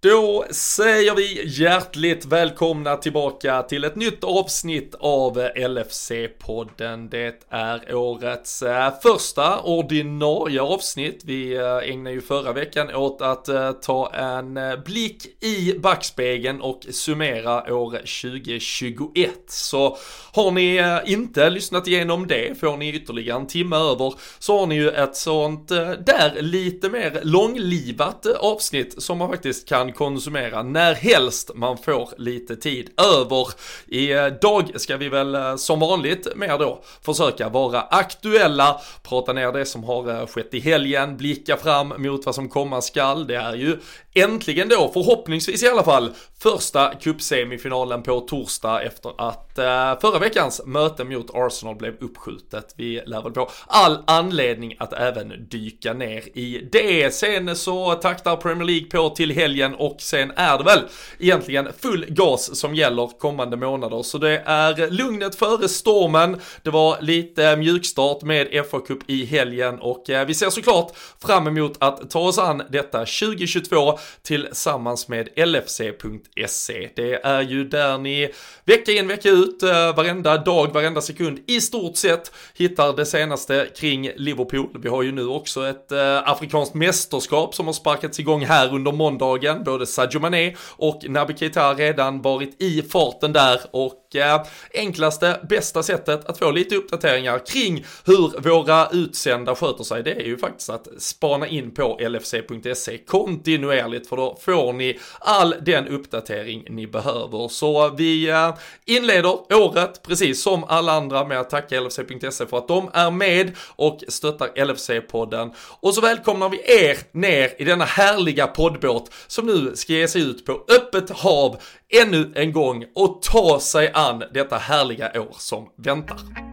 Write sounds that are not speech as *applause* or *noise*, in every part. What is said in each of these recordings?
Då säger vi hjärtligt välkomna tillbaka till ett nytt avsnitt av LFC-podden. Det är årets eh, första ordinarie avsnitt. Vi eh, ägnade ju förra veckan åt att eh, ta en blick i backspegeln och summera år 2021. Så har ni inte lyssnat igenom det får ni ytterligare en timme över så har ni ju ett sånt där lite mer långlivat avsnitt som man faktiskt kan konsumera när helst man får lite tid över. Idag eh, ska vi väl eh, som vanligt mer då försöka vara aktuella, prata ner det som har eh, skett i helgen, blicka fram mot vad som komma skall. Det är ju äntligen då, förhoppningsvis i alla fall, första cupsemifinalen på torsdag efter att eh, förra veckans möte mot Arsenal blev uppskjutet. Vi lär väl få all anledning att även dyka ner i det. Sen så taktar Premier League på till helgen och sen är det väl egentligen full gas som gäller kommande månader. Så det är lugnet före stormen. Det var lite mjukstart med FA Cup i helgen och eh, vi ser såklart fram emot att ta oss an detta 2022 tillsammans med LFC.se. Det är ju där ni vecka in vecka ut, eh, varenda dag, varenda sekund i stort sett hittar det senaste kring Liverpool. Vi har ju nu också ett eh, afrikanskt mästerskap som har sparkats igång här under måndagen. Både Sadio Mané och Naby Keita har redan varit i farten där och eh, enklaste, bästa sättet att få lite uppdateringar kring hur våra utsända sköter sig, det är ju faktiskt att spana in på lfc.se kontinuerligt för då får ni all den uppdatering ni behöver. Så vi eh, inleder året precis som alla andra med att tacka LFC.se för att de är med och stöttar LFC-podden. Och så välkomnar vi er ner i denna härliga poddbåt som nu ska ge sig ut på öppet hav ännu en gång och ta sig an detta härliga år som väntar.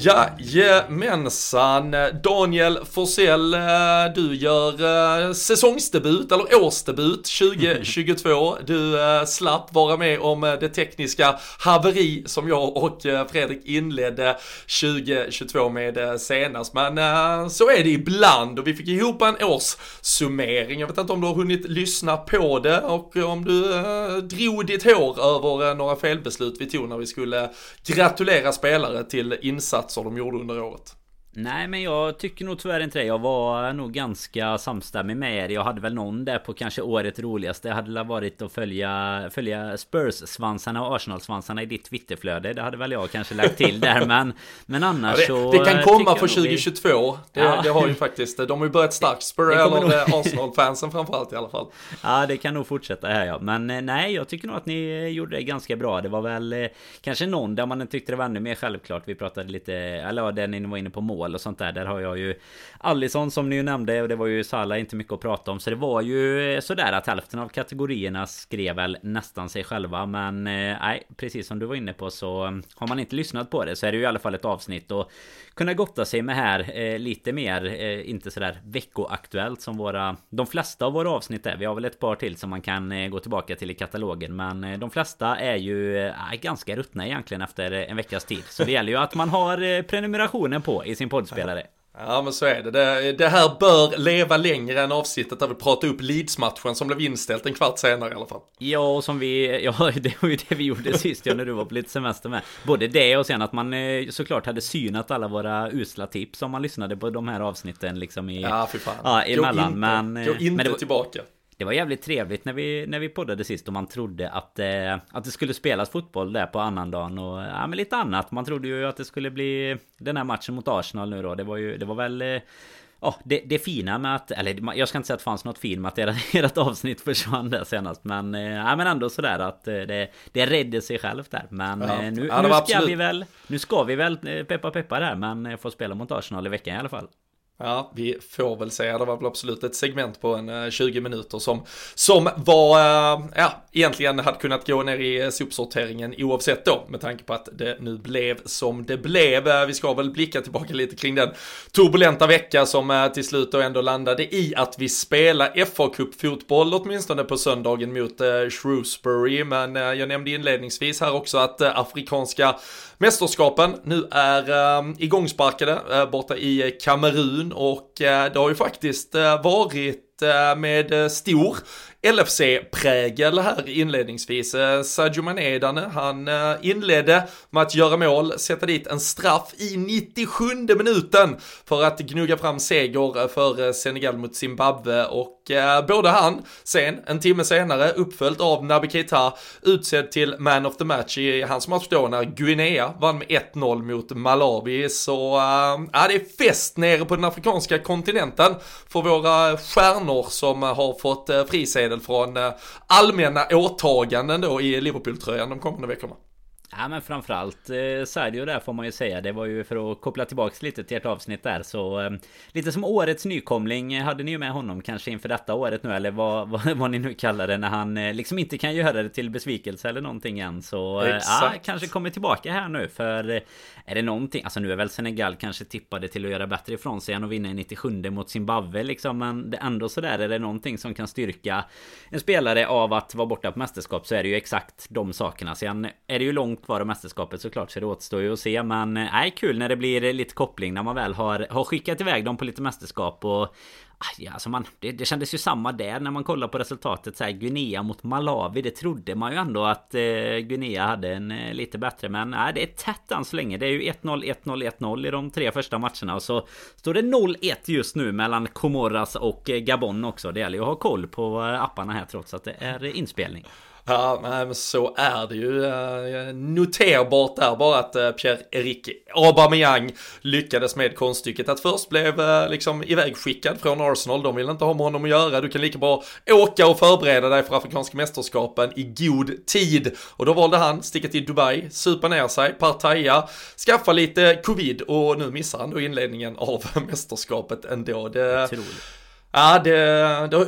Jajamensan, Daniel Forsell, eh, du gör eh, säsongsdebut, eller årsdebut 2022. *laughs* Du eh, slapp vara med om det tekniska haveri som jag och Fredrik inledde 2022 med senast. Men så är det ibland och vi fick ihop en årssummering. Jag vet inte om du har hunnit lyssna på det och om du drog ditt hår över några felbeslut vi tog när vi skulle gratulera spelare till insats insatser de gjorde under året. Nej men jag tycker nog tyvärr inte det. Jag var nog ganska samstämmig med er. Jag hade väl någon där på kanske året roligaste. Det hade varit att följa, följa Spurs-svansarna och Arsenal-svansarna i ditt Twitterflöde. Det hade väl jag kanske lagt till där. *laughs* Men, men annars ja, det, så... Det kan komma för 2022. Vi... Det, ja. det, har ju faktiskt... De har ju börjat starkt. Spurs eller nog... *laughs* Arsenal-fansen framförallt i alla fall. Ja det kan nog fortsätta här ja. Men eh, nej jag tycker nog att ni gjorde det ganska bra. Det var väl eh, kanske någon där man tyckte det var ännu mer självklart. Vi pratade lite... Eller ja, den ni var inne på mål mål och sånt där. Där har jag ju Allison som ni ju nämnde och det var ju Salah inte mycket att prata om. Så det var ju eh, sådär att hälften av kategorierna skrev väl nästan sig själva. Men eh, nej, precis som du var inne på så eh, har man inte lyssnat på det så är det ju i alla fall ett avsnitt och kunna gotta sig med här eh, lite mer, eh, inte sådär veckoaktuellt som våra De flesta av våra avsnitt är. Vi har väl ett par till som man kan eh, gå tillbaka till i katalogen. Men eh, de flesta är ju eh, ganska ruttna egentligen efter eh, en veckas tid. Så det gäller ju att man har eh, prenumerationen på i sin poddspelare. Ja men så är det. det. det. här bör leva längre än avsnittet där vi pratar upp Leeds-matchen som blev inställt en kvart senare i alla fall. Ja, och som vi... Ja, *laughs* det var ju det vi gjorde sist ja, när du var på lite semester med. Både det och sen att man eh, såklart hade synat alla våra usla tips om man lyssnade på de här avsnitten liksom i... Ja, för fan. Ja, emellan. Gå inte, men... Gå inte men var, tillbaka det var jävligt trevligt när vi, när vi poddade sist och man trodde att, eh, att det skulle spelas fotboll där på annandagen och ja, men lite annat. Man trodde ju att det skulle bli den här matchen mot Arsenal nu då. Det var ju, det var väl... Eh, Ja, det, det fina med att, eller jag ska inte säga att det fanns något fint med att ert, *laughs* ert avsnitt försvann där senast Men, eh, ja men ändå sådär att eh, det, det redde sig självt där Men ja. Eh, nu, ja, nu ska vi väl, nu ska vi väl peppa peppa där men få spela mot Arsenal i veckan i alla fall Ja, vi får väl säga, det var väl absolut ett segment på en eh, 20 minuter som, som var, eh, ja, egentligen hade kunnat gå ner i eh, sopsorteringen oavsett då, med tanke på att det nu blev som det blev. Vi ska väl blicka tillbaka lite kring den turbulenta vecka som till slut då ändå landade i att vi spelar fa Cup fotboll åtminstone på söndagen mot Shrewsbury, men jag nämnde inledningsvis här också att afrikanska mästerskapen nu är igångsparkade borta i Kamerun och eh, det har ju faktiskt eh, varit eh, med stor LFC-prägel här inledningsvis. Eh, Sadio Mané, han eh, inledde med att göra mål, sätta dit en straff i 97 minuten för att gnugga fram seger eh, för Senegal mot Zimbabwe och både han, sen en timme senare, uppföljt av Naby Keita, utsedd till man of the match i hans match då när Guinea vann med 1-0 mot Malawi. Så ja, det är fest nere på den afrikanska kontinenten för våra stjärnor som har fått frisedel från eh, allmänna åtaganden då i Liverpool-tröjan de kommande veckorna. Ja men framförallt eh, Sadio där får man ju säga. Det var ju för att koppla tillbaks lite till ert avsnitt där så eh, Lite som årets nykomling Hade ni ju med honom kanske inför detta året nu eller vad, *laughs* vad, vad ni nu kallar det När han eh, liksom inte kan göra det till besvikelse eller någonting än. Så eh, ja, kanske kommer tillbaka här nu för eh, Är det någonting Alltså nu är väl Senegal kanske tippade till att göra bättre ifrån sig än att vinna i 97 mot Zimbabwe liksom Men det är ändå sådär Är det någonting som kan styrka En spelare av att vara borta på mästerskap så är det ju exakt de sakerna. Sen är det ju långt långt kvar av mästerskapet såklart så det återstår ju att se. Men eh, nej kul när det blir lite koppling när man väl har, har skickat iväg dem på lite mästerskap och ah, Ja, alltså man, det, det kändes ju samma där när man kollar på resultatet. Så här, Guinea mot Malawi Det trodde man ju ändå att eh, Guinea hade en eh, lite bättre. Men nej, det är tätt än så länge. Det är ju 1-0, 1-0, 1-0 i de tre första matcherna. Och så står det 0-1 just nu mellan Comoras och eh, Gabon också. Det gäller ju att ha koll på eh, apparna här trots att det är inspelning. Ja, nej, men så är det ju. Eh, noterbart där bara att eh, Pierre-Erik Aubameyang lyckades med konststycket att först blev eh, liksom ivägskickad från Arsenal. De ville inte ha med honom att göra. Du kan lika bra åka och förbereda dig för Afrikanska mästerskapen i god tid. Och då valde han sticka till Dubai, supa ner sig, partaja, skaffa lite covid och nu missar han då inledningen av *laughs* mästerskapet ändå. Det, Otroligt. Ja, det,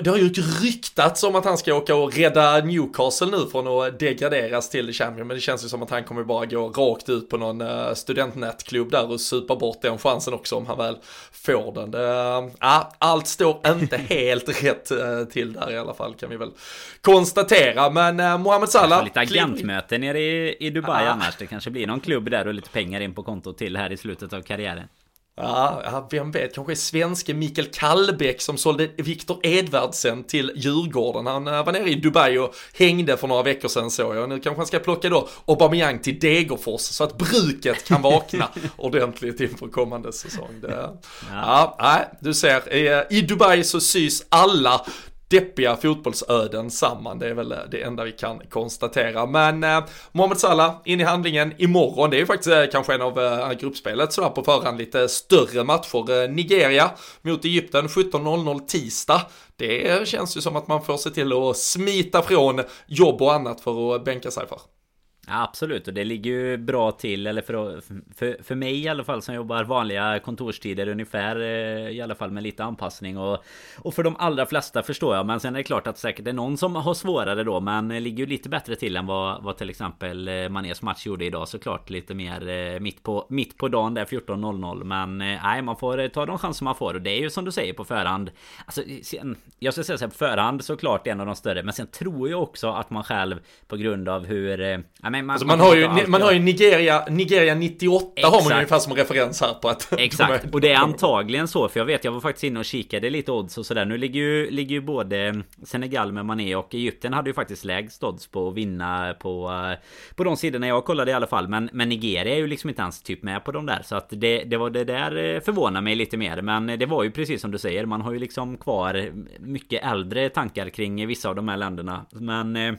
det, har ju ryktats om att han ska åka och rädda Newcastle nu från att degraderas till Champion, men det känns ju som att han kommer bara gå rakt ut på någon uh, studentnätklubb där och supa bort den chansen också om han väl får den. Det, ja, allt står inte *laughs* helt rätt uh, till där i alla fall kan vi väl konstatera, men Mohamed Salah... Lite agentmöte nere i, i Dubai ah. annars, det kanske blir någon klubb där och lite pengar in på kontot till här i slutet av karriären. Ja, vem vet, kanske svenske Mikael Kallbäck som sålde Viktor Edvardsen till Djurgården. Han uh, var nere i Dubai och hängde för några veckor sedan såg jag. Nu kanske han ska plocka då Aubameyang till Degerfors så att bruket kan *laughs* vakna ordentligt inför kommande säsong. Det, ja. nej, du ser, i, i Dubai så sys alla deppiga fotbollsöden samman. Det är väl eh, det enda vi kan konstatera. Men eh, Mohamed Salah in i handlingen imorgon. Det är ju faktiskt eh, kanske en av eh, gruppspelet sådär på förhand lite större matcher. Eh, Nigeria mot Egypten 17.00 tisdag. Det känns ju som att man får se till att smita från jobb och annat för att bänka sig för. Ja, absolut, och det ligger ju bra till Eller för, för, för mig i alla fall som jobbar vanliga kontorstider ungefär eh, I alla fall med lite anpassning. Och, och för de allra flesta förstår jag Men sen är det klart att säkert det är någon som har svårare då Men ligger ju lite bättre till än vad, vad till exempel eh, Manés match gjorde idag. Såklart Lite mer eh, mitt på, mitt på dagen där 14.00 Men nej man får ta de chanser man får. Och det är ju som du säger på förhand. Alltså sen, Jag ska säga så här på förhand såklart en av de större Men sen tror jag också att man själv på grund av hur men man, alltså man, man, har ju, man har ju Nigeria, Nigeria 98 Exakt. har man ju ungefär som referens här på att *laughs* Exakt, och det är antagligen så för jag vet jag var faktiskt inne och kikade lite odds och sådär. Nu ligger ju, ligger ju både Senegal med Mané och Egypten hade ju faktiskt lägst odds på att vinna på eh, På de sidorna jag kollade i alla fall. Men, men Nigeria är ju liksom inte ens typ med på de där Så att det, det var det där eh, förvånar mig lite mer. Men det var ju precis som du säger Man har ju liksom kvar mycket äldre tankar kring vissa av de här länderna. Men eh,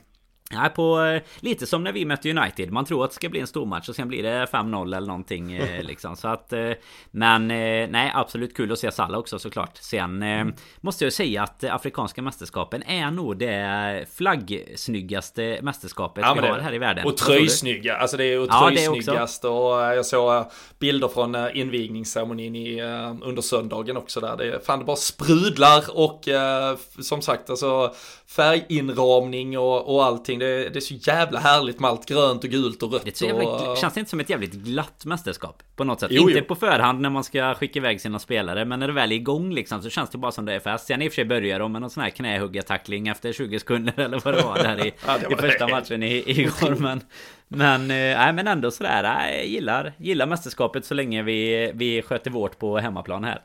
Nej, på eh, lite som när vi mötte United. Man tror att det ska bli en stor match och sen blir det 5-0 eller någonting eh, *laughs* liksom. Så att eh, Men nej, absolut kul att se Salah också såklart. Sen mm. måste jag säga att Afrikanska mästerskapen är nog det flaggsnyggaste mästerskapet ja, vi har här i världen. Och tröjsnygga. Alltså det är ju tröjsnyggast. Och jag såg bilder från invigningsceremonin i, under söndagen också där. Det, fan, det bara sprudlar och som sagt alltså färginramning och, och allting. Det, det, är så jävla härligt med allt grönt och gult och rött. Det jävla, och... känns det inte som ett jävligt glatt mästerskap? På något sätt. Jo, inte jo. på förhand när man ska skicka iväg sina spelare. Men när det väl är igång liksom så känns det bara som det är fest. Sen i och för sig börjar de med någon sån här knähuggartackling efter 20 sekunder *laughs* eller vad det var där i, *laughs* ja, var i första matchen i, igår. Men, men, äh, men ändå sådär. Jag gillar, gillar mästerskapet så länge vi, vi sköter vårt på hemmaplan här.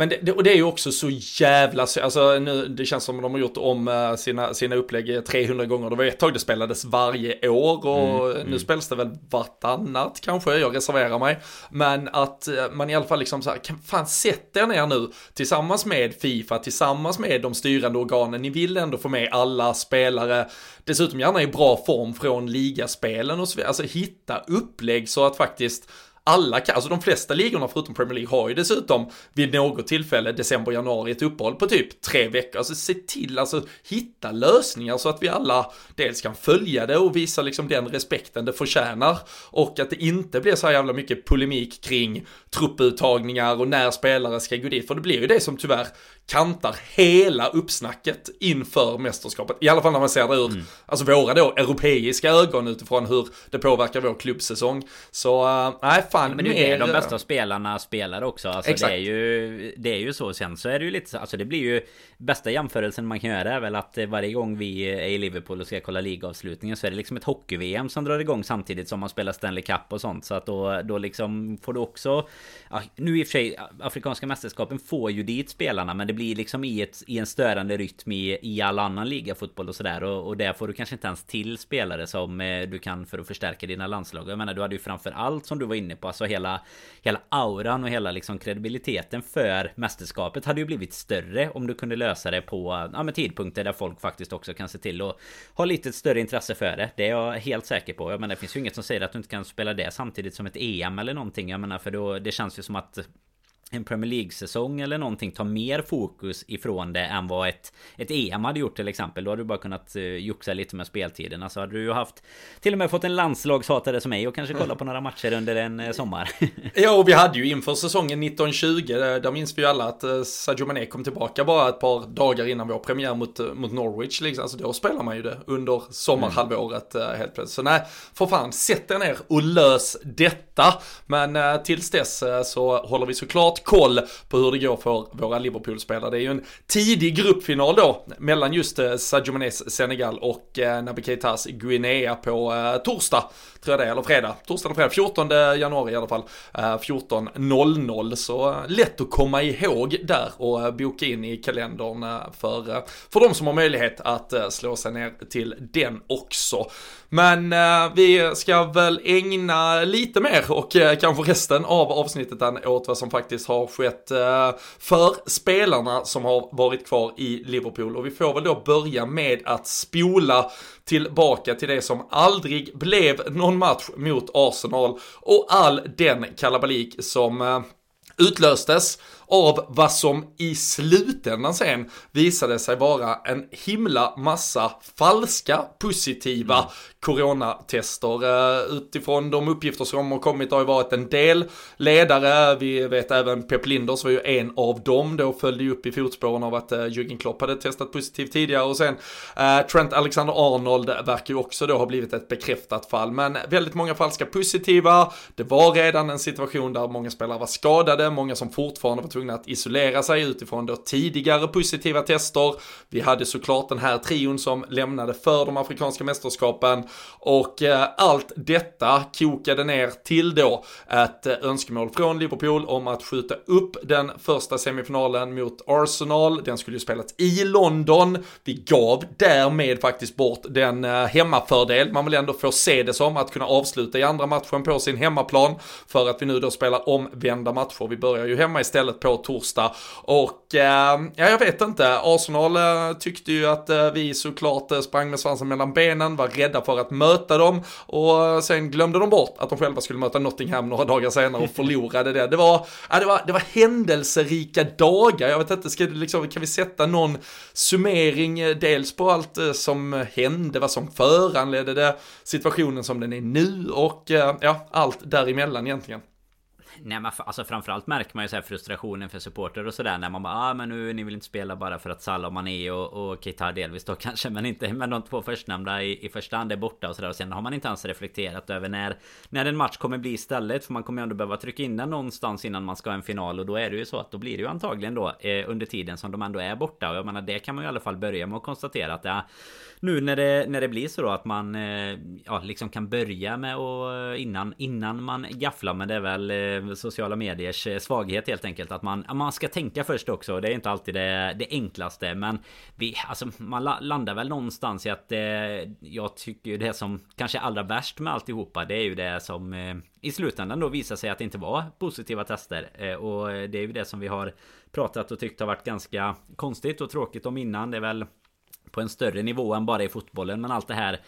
Men det, och det är ju också så jävla, alltså nu, det känns som att de har gjort om eh, sina, sina upplägg 300 gånger. Det var ett tag det spelades varje år och mm, nu mm. spelas det väl vartannat kanske, jag reserverar mig. Men att eh, man i alla fall liksom så här, kan fan sätt er ner nu tillsammans med Fifa, tillsammans med de styrande organen. Ni vill ändå få med alla spelare, dessutom gärna i bra form från ligaspelen och så vidare. Alltså hitta upplägg så att faktiskt alla kan, alltså de flesta ligorna förutom Premier League har ju dessutom vid något tillfälle december, januari ett uppehåll på typ tre veckor. Alltså se till, alltså hitta lösningar så att vi alla dels kan följa det och visa liksom den respekten det förtjänar och att det inte blir så här jävla mycket polemik kring trupputtagningar och när spelare ska gå dit. För det blir ju det som tyvärr kantar hela uppsnacket inför mästerskapet. I alla fall när man ser det ur, mm. alltså våra då europeiska ögon utifrån hur det påverkar vår klubbsäsong. Så uh, nej, fan. Men det är de bästa spelarna spelar också. Alltså, Exakt. Det, är ju, det är ju så. Sen så är det ju lite så, alltså det blir ju bästa jämförelsen man kan göra är väl att varje gång vi är i Liverpool och ska kolla ligavslutningen så är det liksom ett hockey-VM som drar igång samtidigt som man spelar Stanley Cup och sånt. Så att då, då liksom får du också... Ja, nu i och för sig, Afrikanska mästerskapen får ju dit spelarna men det blir liksom i, ett, i en störande rytm i, i all annan ligafotboll och sådär. Och, och där får du kanske inte ens till spelare som eh, du kan för att förstärka dina landslag. Jag menar, du hade ju framför allt som du var inne på, alltså hela, hela auran och hela liksom kredibiliteten för mästerskapet hade ju blivit större om du kunde lösa det på ja, med tidpunkter där folk faktiskt också kan se till att ha lite större intresse för det. Det är jag helt säker på. Jag menar, det finns ju inget som säger att du inte kan spela det samtidigt som ett EM eller någonting. Jag menar, för då det känns ju som att en Premier League-säsong eller någonting tar mer fokus ifrån det än vad ett, ett EM hade gjort till exempel. Då hade du bara kunnat uh, joxa lite med speltiderna. Så alltså, hade du ju haft till och med fått en landslagshatare som mig och kanske kolla på några matcher under en uh, sommar. *laughs* ja, och vi hade ju inför säsongen 1920, eh, där minns vi ju alla att uh, Sadio Mané kom tillbaka bara ett par dagar innan vår premiär mot, uh, mot Norwich. Liksom. Alltså då spelar man ju det under sommarhalvåret uh, helt plötsligt. Så nej, för fan, sätt er ner och lös detta. Men uh, tills dess så håller vi såklart koll på hur det går för våra Liverpool-spelare. Det är ju en tidig gruppfinal då mellan just eh, Sadio Manes Senegal och eh, Naby Keitas Guinea på eh, torsdag tror jag det är, eller fredag. Torsdag eller fredag, 14 januari i alla fall. Eh, 14.00, så eh, lätt att komma ihåg där och eh, boka in i kalendern för, för de som har möjlighet att slå sig ner till den också. Men eh, vi ska väl ägna lite mer och eh, kanske resten av avsnittet åt vad som faktiskt har skett eh, för spelarna som har varit kvar i Liverpool. Och vi får väl då börja med att spola tillbaka till det som aldrig blev någon match mot Arsenal och all den kalabalik som eh, utlöstes av vad som i slutändan sen visade sig vara en himla massa falska positiva mm coronatester. Eh, utifrån de uppgifter som har kommit har ju varit en del ledare. Vi vet även Pep Linders var ju en av dem. Då följde ju upp i fotspåren av att eh, Jürgen Klopp hade testat positivt tidigare och sen eh, Trent Alexander-Arnold verkar ju också då ha blivit ett bekräftat fall. Men väldigt många falska positiva. Det var redan en situation där många spelare var skadade, många som fortfarande var tvungna tvungna att isolera sig utifrån då tidigare positiva tester. Vi hade såklart den här trion som lämnade för de afrikanska mästerskapen och eh, allt detta kokade ner till då ett eh, önskemål från Liverpool om att skjuta upp den första semifinalen mot Arsenal. Den skulle ju spelats i London. Vi gav därmed faktiskt bort den eh, hemmafördel man vill ändå få se det som att kunna avsluta i andra matchen på sin hemmaplan för att vi nu då spelar omvända matcher. Vi börjar ju hemma istället på på torsdag. Och eh, ja, jag vet inte, Arsenal eh, tyckte ju att eh, vi såklart eh, sprang med svansen mellan benen, var rädda för att möta dem och eh, sen glömde de bort att de själva skulle möta Nottingham några dagar senare och förlorade det. Det var, ja, det var, det var händelserika dagar, jag vet inte, ska, liksom, kan vi sätta någon summering eh, dels på allt eh, som hände, vad som föranledde det, situationen som den är nu och ja, allt däremellan egentligen. Nej men alltså framförallt märker man ju så här frustrationen för supporter och sådär när man bara ah, men nu ni vill inte spela bara för att Salah och Mané och, och Keita delvis då *laughs* kanske men inte men de två förstnämnda i, i första hand är borta och sådär. Och sen har man inte ens reflekterat över när när en match kommer bli istället för man kommer ju ändå behöva trycka in den någonstans innan man ska ha en final. Och då är det ju så att då blir det ju antagligen då eh, under tiden som de ändå är borta. Och jag menar det kan man ju i alla fall börja med att konstatera att ja, nu när det, när det blir så då att man eh, ja, liksom kan börja med och eh, innan, innan man gafflar men det är väl eh, sociala mediers svaghet helt enkelt. Att man, man ska tänka först också. Det är inte alltid det, det enklaste men vi, alltså, man landar väl någonstans i att jag tycker ju det som kanske är allra värst med alltihopa det är ju det som i slutändan då visar sig att det inte var positiva tester. Och det är ju det som vi har pratat och tyckt har varit ganska konstigt och tråkigt om innan. Det är väl på en större nivå än bara i fotbollen. Men allt det här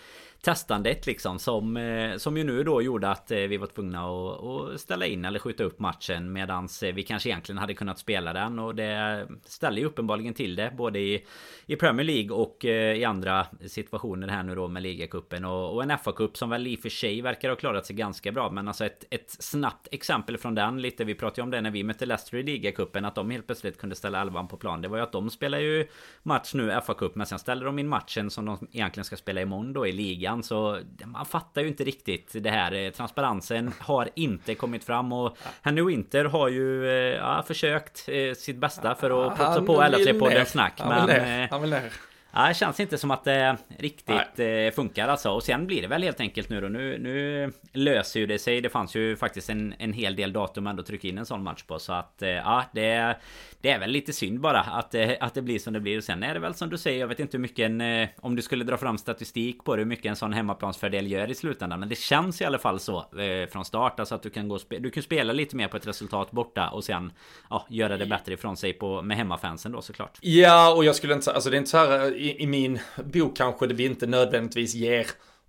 testandet liksom som, eh, som ju nu då gjorde att eh, vi var tvungna att, att ställa in eller skjuta upp matchen medans eh, vi kanske egentligen hade kunnat spela den. Och det ställer ju uppenbarligen till det både i, i Premier League och i andra situationer här nu då med ligacupen. Och, och en FA-cup som väl i och för sig verkar ha klarat sig ganska bra men alltså ett, ett snabbt exempel från den lite vi pratade ju om det när vi mötte Leicester i ligacupen att de helt plötsligt kunde ställa elvan på plan. Det var ju att de spelar ju match nu FA-cup men sen ställer de in matchen som de egentligen ska spela imorgon då i ligan början så man fattar ju inte riktigt det här. Transparensen har inte kommit fram och Henry Winter har ju eh, ja, försökt eh, sitt bästa för att putsa på LFC-poddens snack. Han vill ner. Han vill ner. Ja, det känns inte som att det riktigt Nej. Eh, funkar alltså. Och sen blir det väl helt enkelt nu då. Nu, nu löser ju det sig. Det fanns ju faktiskt en, en hel del datum ändå att trycka in en sån match på. Så att ja, det, det är väl lite synd bara att det, att det blir som det blir. Och sen är det väl som du säger, jag vet inte hur mycket en... Eh, om du skulle dra fram statistik på det, hur mycket en sån hemmaplansfördel gör i slutändan. Men det känns i alla fall så eh, från start. Alltså att du kan gå Du kan spela lite mer på ett resultat borta och sen ja, göra det bättre ifrån sig på, med hemmafansen då såklart. Ja, och jag skulle inte... Alltså det är inte så här i, i min bok kanske det vi inte nödvändigtvis ger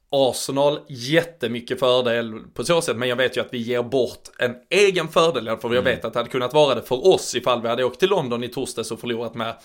Arsenal jättemycket fördel på så sätt, men jag vet ju att vi ger bort en egen fördel, för jag mm. vet att det hade kunnat vara det för oss ifall vi hade åkt till London i torsdags och förlorat med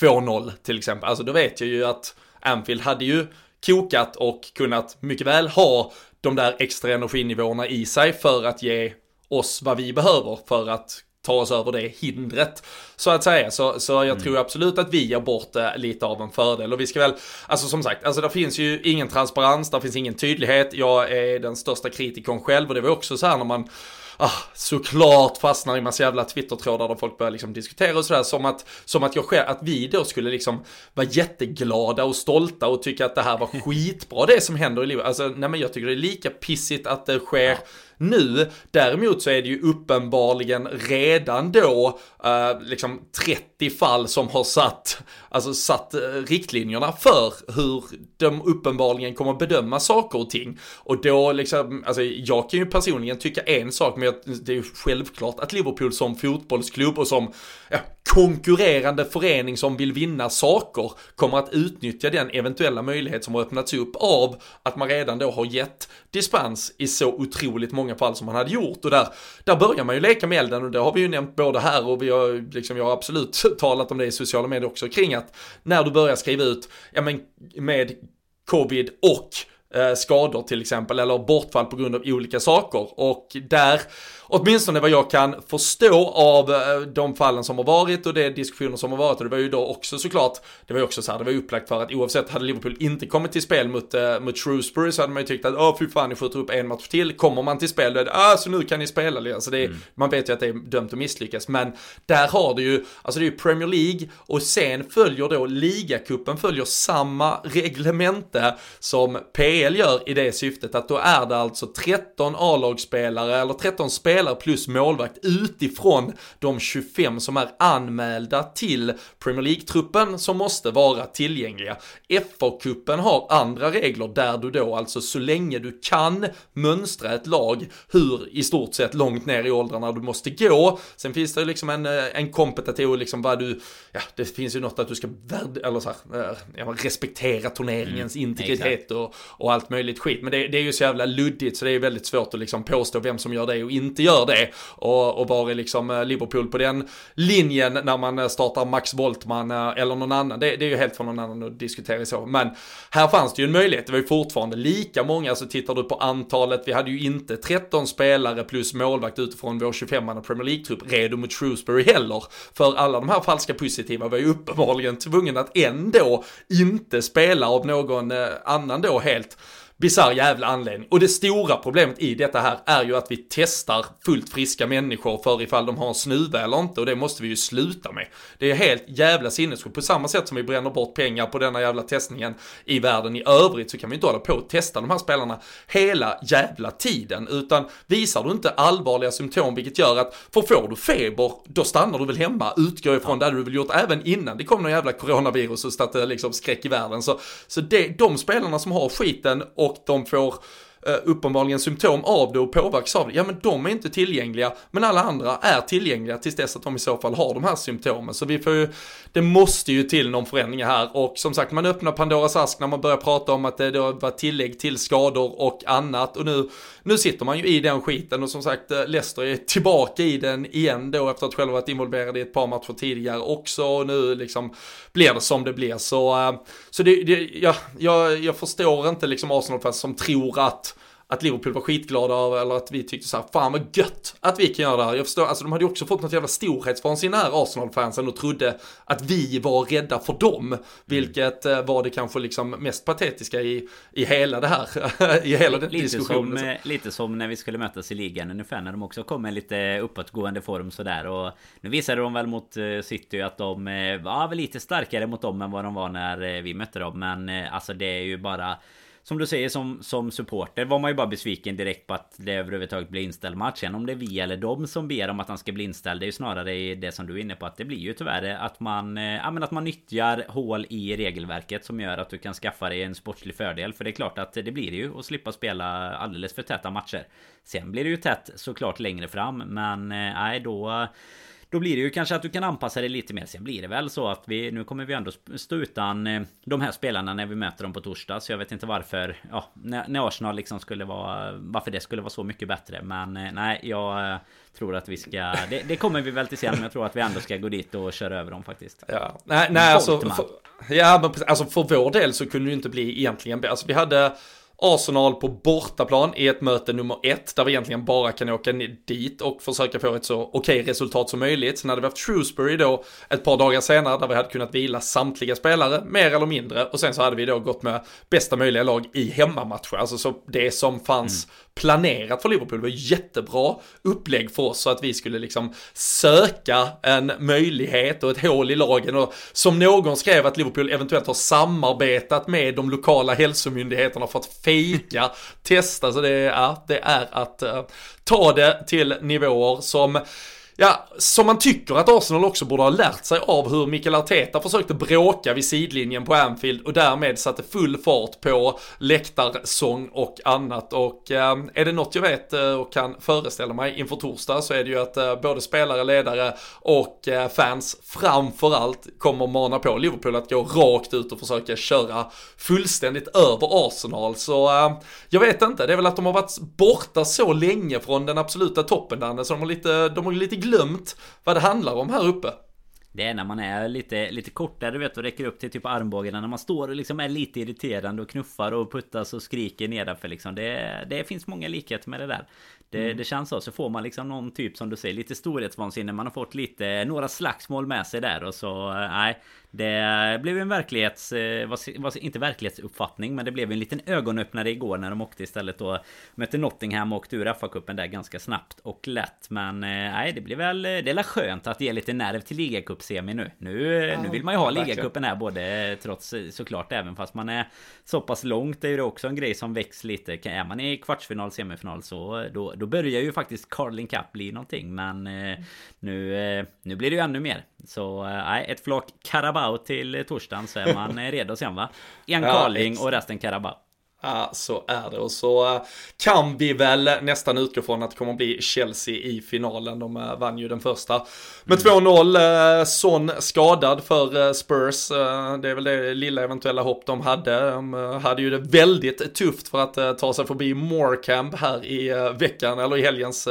2-0 till exempel. Alltså då vet jag ju att Anfield hade ju kokat och kunnat mycket väl ha de där extra energinivåerna i sig för att ge oss vad vi behöver för att ta oss över det hindret. Så att säga, så, så jag mm. tror absolut att vi ger bort eh, lite av en fördel. Och vi ska väl, alltså som sagt, alltså det finns ju ingen transparens, det finns ingen tydlighet. Jag är den största kritikern själv och det var också så här när man ah, såklart fastnar i massa jävla Twitter-trådar där folk börjar liksom diskutera och sådär. Som att, som att jag själv, att vi då skulle liksom vara jätteglada och stolta och tycka att det här var skitbra det som händer i livet. Alltså, nej men jag tycker det är lika pissigt att det sker ja nu. Däremot så är det ju uppenbarligen redan då eh, liksom 30 fall som har satt, alltså satt eh, riktlinjerna för hur de uppenbarligen kommer bedöma saker och ting. Och då liksom, alltså jag kan ju personligen tycka en sak, men det är ju självklart att Liverpool som fotbollsklubb och som ja, konkurrerande förening som vill vinna saker kommer att utnyttja den eventuella möjlighet som har öppnats upp av att man redan då har gett dispens i så otroligt många fall som man hade gjort. Och där, där börjar man ju leka med elden och det har vi ju nämnt både här och vi har, liksom, jag har absolut *laughs* talat om det i sociala medier också kring att när du börjar skriva ut, ja men med covid och eh, skador till exempel eller bortfall på grund av olika saker och där åtminstone vad jag kan förstå av eh, de fallen som har varit och de diskussioner som har varit. Och det var ju då också såklart, det var ju också så här, det var ju upplagt för att oavsett hade Liverpool inte kommit till spel mot, äh, mot Shrewsbury så hade man ju tyckt att åh fy fan ni skjuter upp en match till, kommer man till spel då är det ah så nu kan ni spela, alltså det är, mm. man vet ju att det är dömt att misslyckas. Men där har du ju, alltså det är ju Premier League och sen följer då ligacupen följer samma reglemente som PL gör i det syftet att då är det alltså 13 A-lagsspelare eller 13 spelare spelare plus målvakt utifrån de 25 som är anmälda till Premier League-truppen som måste vara tillgängliga. FA-cupen har andra regler där du då alltså så länge du kan mönstra ett lag hur i stort sett långt ner i åldrarna du måste gå. Sen finns det liksom en, eh, en kompetitiv, liksom vad du, ja det finns ju något att du ska värd, eller så här, eh, ja, respektera turneringens mm, integritet och, och allt möjligt skit. Men det, det, är ju så jävla luddigt så det är väldigt svårt att liksom påstå vem som gör det och inte gör det. Och, och var är liksom eh, Liverpool på den linjen när man eh, startar Max Boltman eh, eller någon annan. Det, det är ju helt för någon annan att diskutera så. Men här fanns det ju en möjlighet. Det var ju fortfarande lika många, så tittar du på antalet, vi hade ju inte 13 spelare plus målvakt utifrån vår 25-manna Premier League-trupp redo mot Shrewsbury heller. För alla de här falska positiva var ju uppenbarligen tvungna att ändå inte spela av någon annan då helt bisarr jävla anledning. Och det stora problemet i detta här är ju att vi testar fullt friska människor för ifall de har en snuva eller inte och det måste vi ju sluta med. Det är helt jävla sinnessjukt. På samma sätt som vi bränner bort pengar på denna jävla testningen i världen i övrigt så kan vi inte hålla på och testa de här spelarna hela jävla tiden. Utan visar du inte allvarliga symptom vilket gör att för får du feber då stannar du väl hemma, utgår ifrån det du väl gjort även innan det kom någon jävla coronavirus och satte liksom skräck i världen. Så, så det, de spelarna som har skiten och de får eh, Eh, uppenbarligen symptom av det och påverkas av det, ja men de är inte tillgängliga, men alla andra är tillgängliga tills dess att de i så fall har de här symptomen. Så vi får ju, det måste ju till någon förändring här. Och som sagt man öppnar Pandoras ask när man börjar prata om att det då var tillägg till skador och annat. Och nu, nu sitter man ju i den skiten och som sagt eh, Leicester är tillbaka i den igen då efter att själva varit involverade i ett par matcher tidigare också. Och nu liksom blir det som det blir. Så, eh, så det, det ja, jag, jag förstår inte liksom Arsenal-fans som tror att att Liverpool var skitglada över eller att vi tyckte så här, fan vad gött att vi kan göra det här. Jag förstår, alltså de hade ju också fått något jävla storhetsvansinne här Arsenal-fansen och trodde att vi var rädda för dem. Vilket mm. var det kanske liksom mest patetiska i, i hela det här, *laughs* i hela den lite diskussionen. Som, eh, lite som när vi skulle mötas i ligan ungefär, när de också kom med lite uppåtgående form sådär. Och nu visade de väl mot eh, City att de eh, var lite starkare mot dem än vad de var när vi mötte dem. Men alltså det är ju bara som du säger som, som supporter var man ju bara besviken direkt på att det överhuvudtaget blir inställd match. Sen om det är vi eller de som ber om att han ska bli inställd. Det är ju snarare det som du är inne på. Att det blir ju tyvärr att man, eh, ja, men att man nyttjar hål i regelverket som gör att du kan skaffa dig en sportslig fördel. För det är klart att det blir det ju att slippa spela alldeles för täta matcher. Sen blir det ju tätt såklart längre fram. Men eh, nej då då blir det ju kanske att du kan anpassa dig lite mer. Sen blir det väl så att vi nu kommer vi ändå stå utan eh, de här spelarna när vi möter dem på torsdag. Så jag vet inte varför. Ja, när Arsenal liksom skulle vara. Varför det skulle vara så mycket bättre. Men eh, nej, jag eh, tror att vi ska. Det, det kommer vi väl till sen. Men jag tror att vi ändå ska gå dit och köra över dem faktiskt. Ja, nej, nej alltså. För, ja, men alltså för vår del så kunde det inte bli egentligen. Alltså vi hade Arsenal på bortaplan i ett möte nummer ett, där vi egentligen bara kan åka dit och försöka få ett så okej resultat som möjligt. Sen hade vi haft Shrewsbury då ett par dagar senare, där vi hade kunnat vila samtliga spelare, mer eller mindre. Och sen så hade vi då gått med bästa möjliga lag i hemmamatcher. Alltså så det som fanns mm planerat för Liverpool. Det var jättebra upplägg för oss så att vi skulle liksom söka en möjlighet och ett hål i lagen och som någon skrev att Liverpool eventuellt har samarbetat med de lokala hälsomyndigheterna för att fejka testa. Så det är, ja, det är att uh, ta det till nivåer som Ja, som man tycker att Arsenal också borde ha lärt sig av hur Mikael Arteta försökte bråka vid sidlinjen på Anfield och därmed satte full fart på läktarsång och annat. Och eh, är det något jag vet eh, och kan föreställa mig inför torsdag så är det ju att eh, både spelare, ledare och eh, fans framförallt kommer mana på Liverpool att gå rakt ut och försöka köra fullständigt över Arsenal. Så eh, jag vet inte, det är väl att de har varit borta så länge från den absoluta toppen där, så de har lite, de har lite glömt vad det handlar om här uppe. Det är när man är lite, lite kortare du vet och räcker upp till typ armbågarna. När man står och liksom är lite irriterande och knuffar och puttas och skriker nedanför liksom. Det, det finns många likheter med det där det, mm. det känns så. Så får man liksom någon typ som du säger lite storhetsvansinne. Man har fått lite några slagsmål med sig där och så nej. Det blev en verklighets... Eh, inte verklighetsuppfattning men det blev en liten ögonöppnare igår när de åkte istället då Mötte Nottingham och åkte ur FA-cupen där ganska snabbt och lätt Men eh, nej det blir väl... Det är skönt att ge lite nerv till ligacup-semi nu Nu, ja, nu vill man ju ha ligacupen här både trots såklart även fast man är så pass långt Det är ju också en grej som väcks lite Är man i kvartsfinal, semifinal så då, då då börjar ju faktiskt Carling Cup bli någonting. Men eh, nu, eh, nu blir det ju ännu mer. Så nej, ett flak Carabao till torsdagen så är man redo sen va? En ja, Carling och resten Carabao. Ja, så är det. Och så eh, kan vi väl nästan utgå från att det kommer att bli Chelsea i finalen. De eh, vann ju den första med mm. 2-0. Eh, Son skadad för Spurs. Det är väl det lilla eventuella hopp de hade. De hade ju det väldigt tufft för att ta sig förbi Morecambe här i veckan, eller i helgens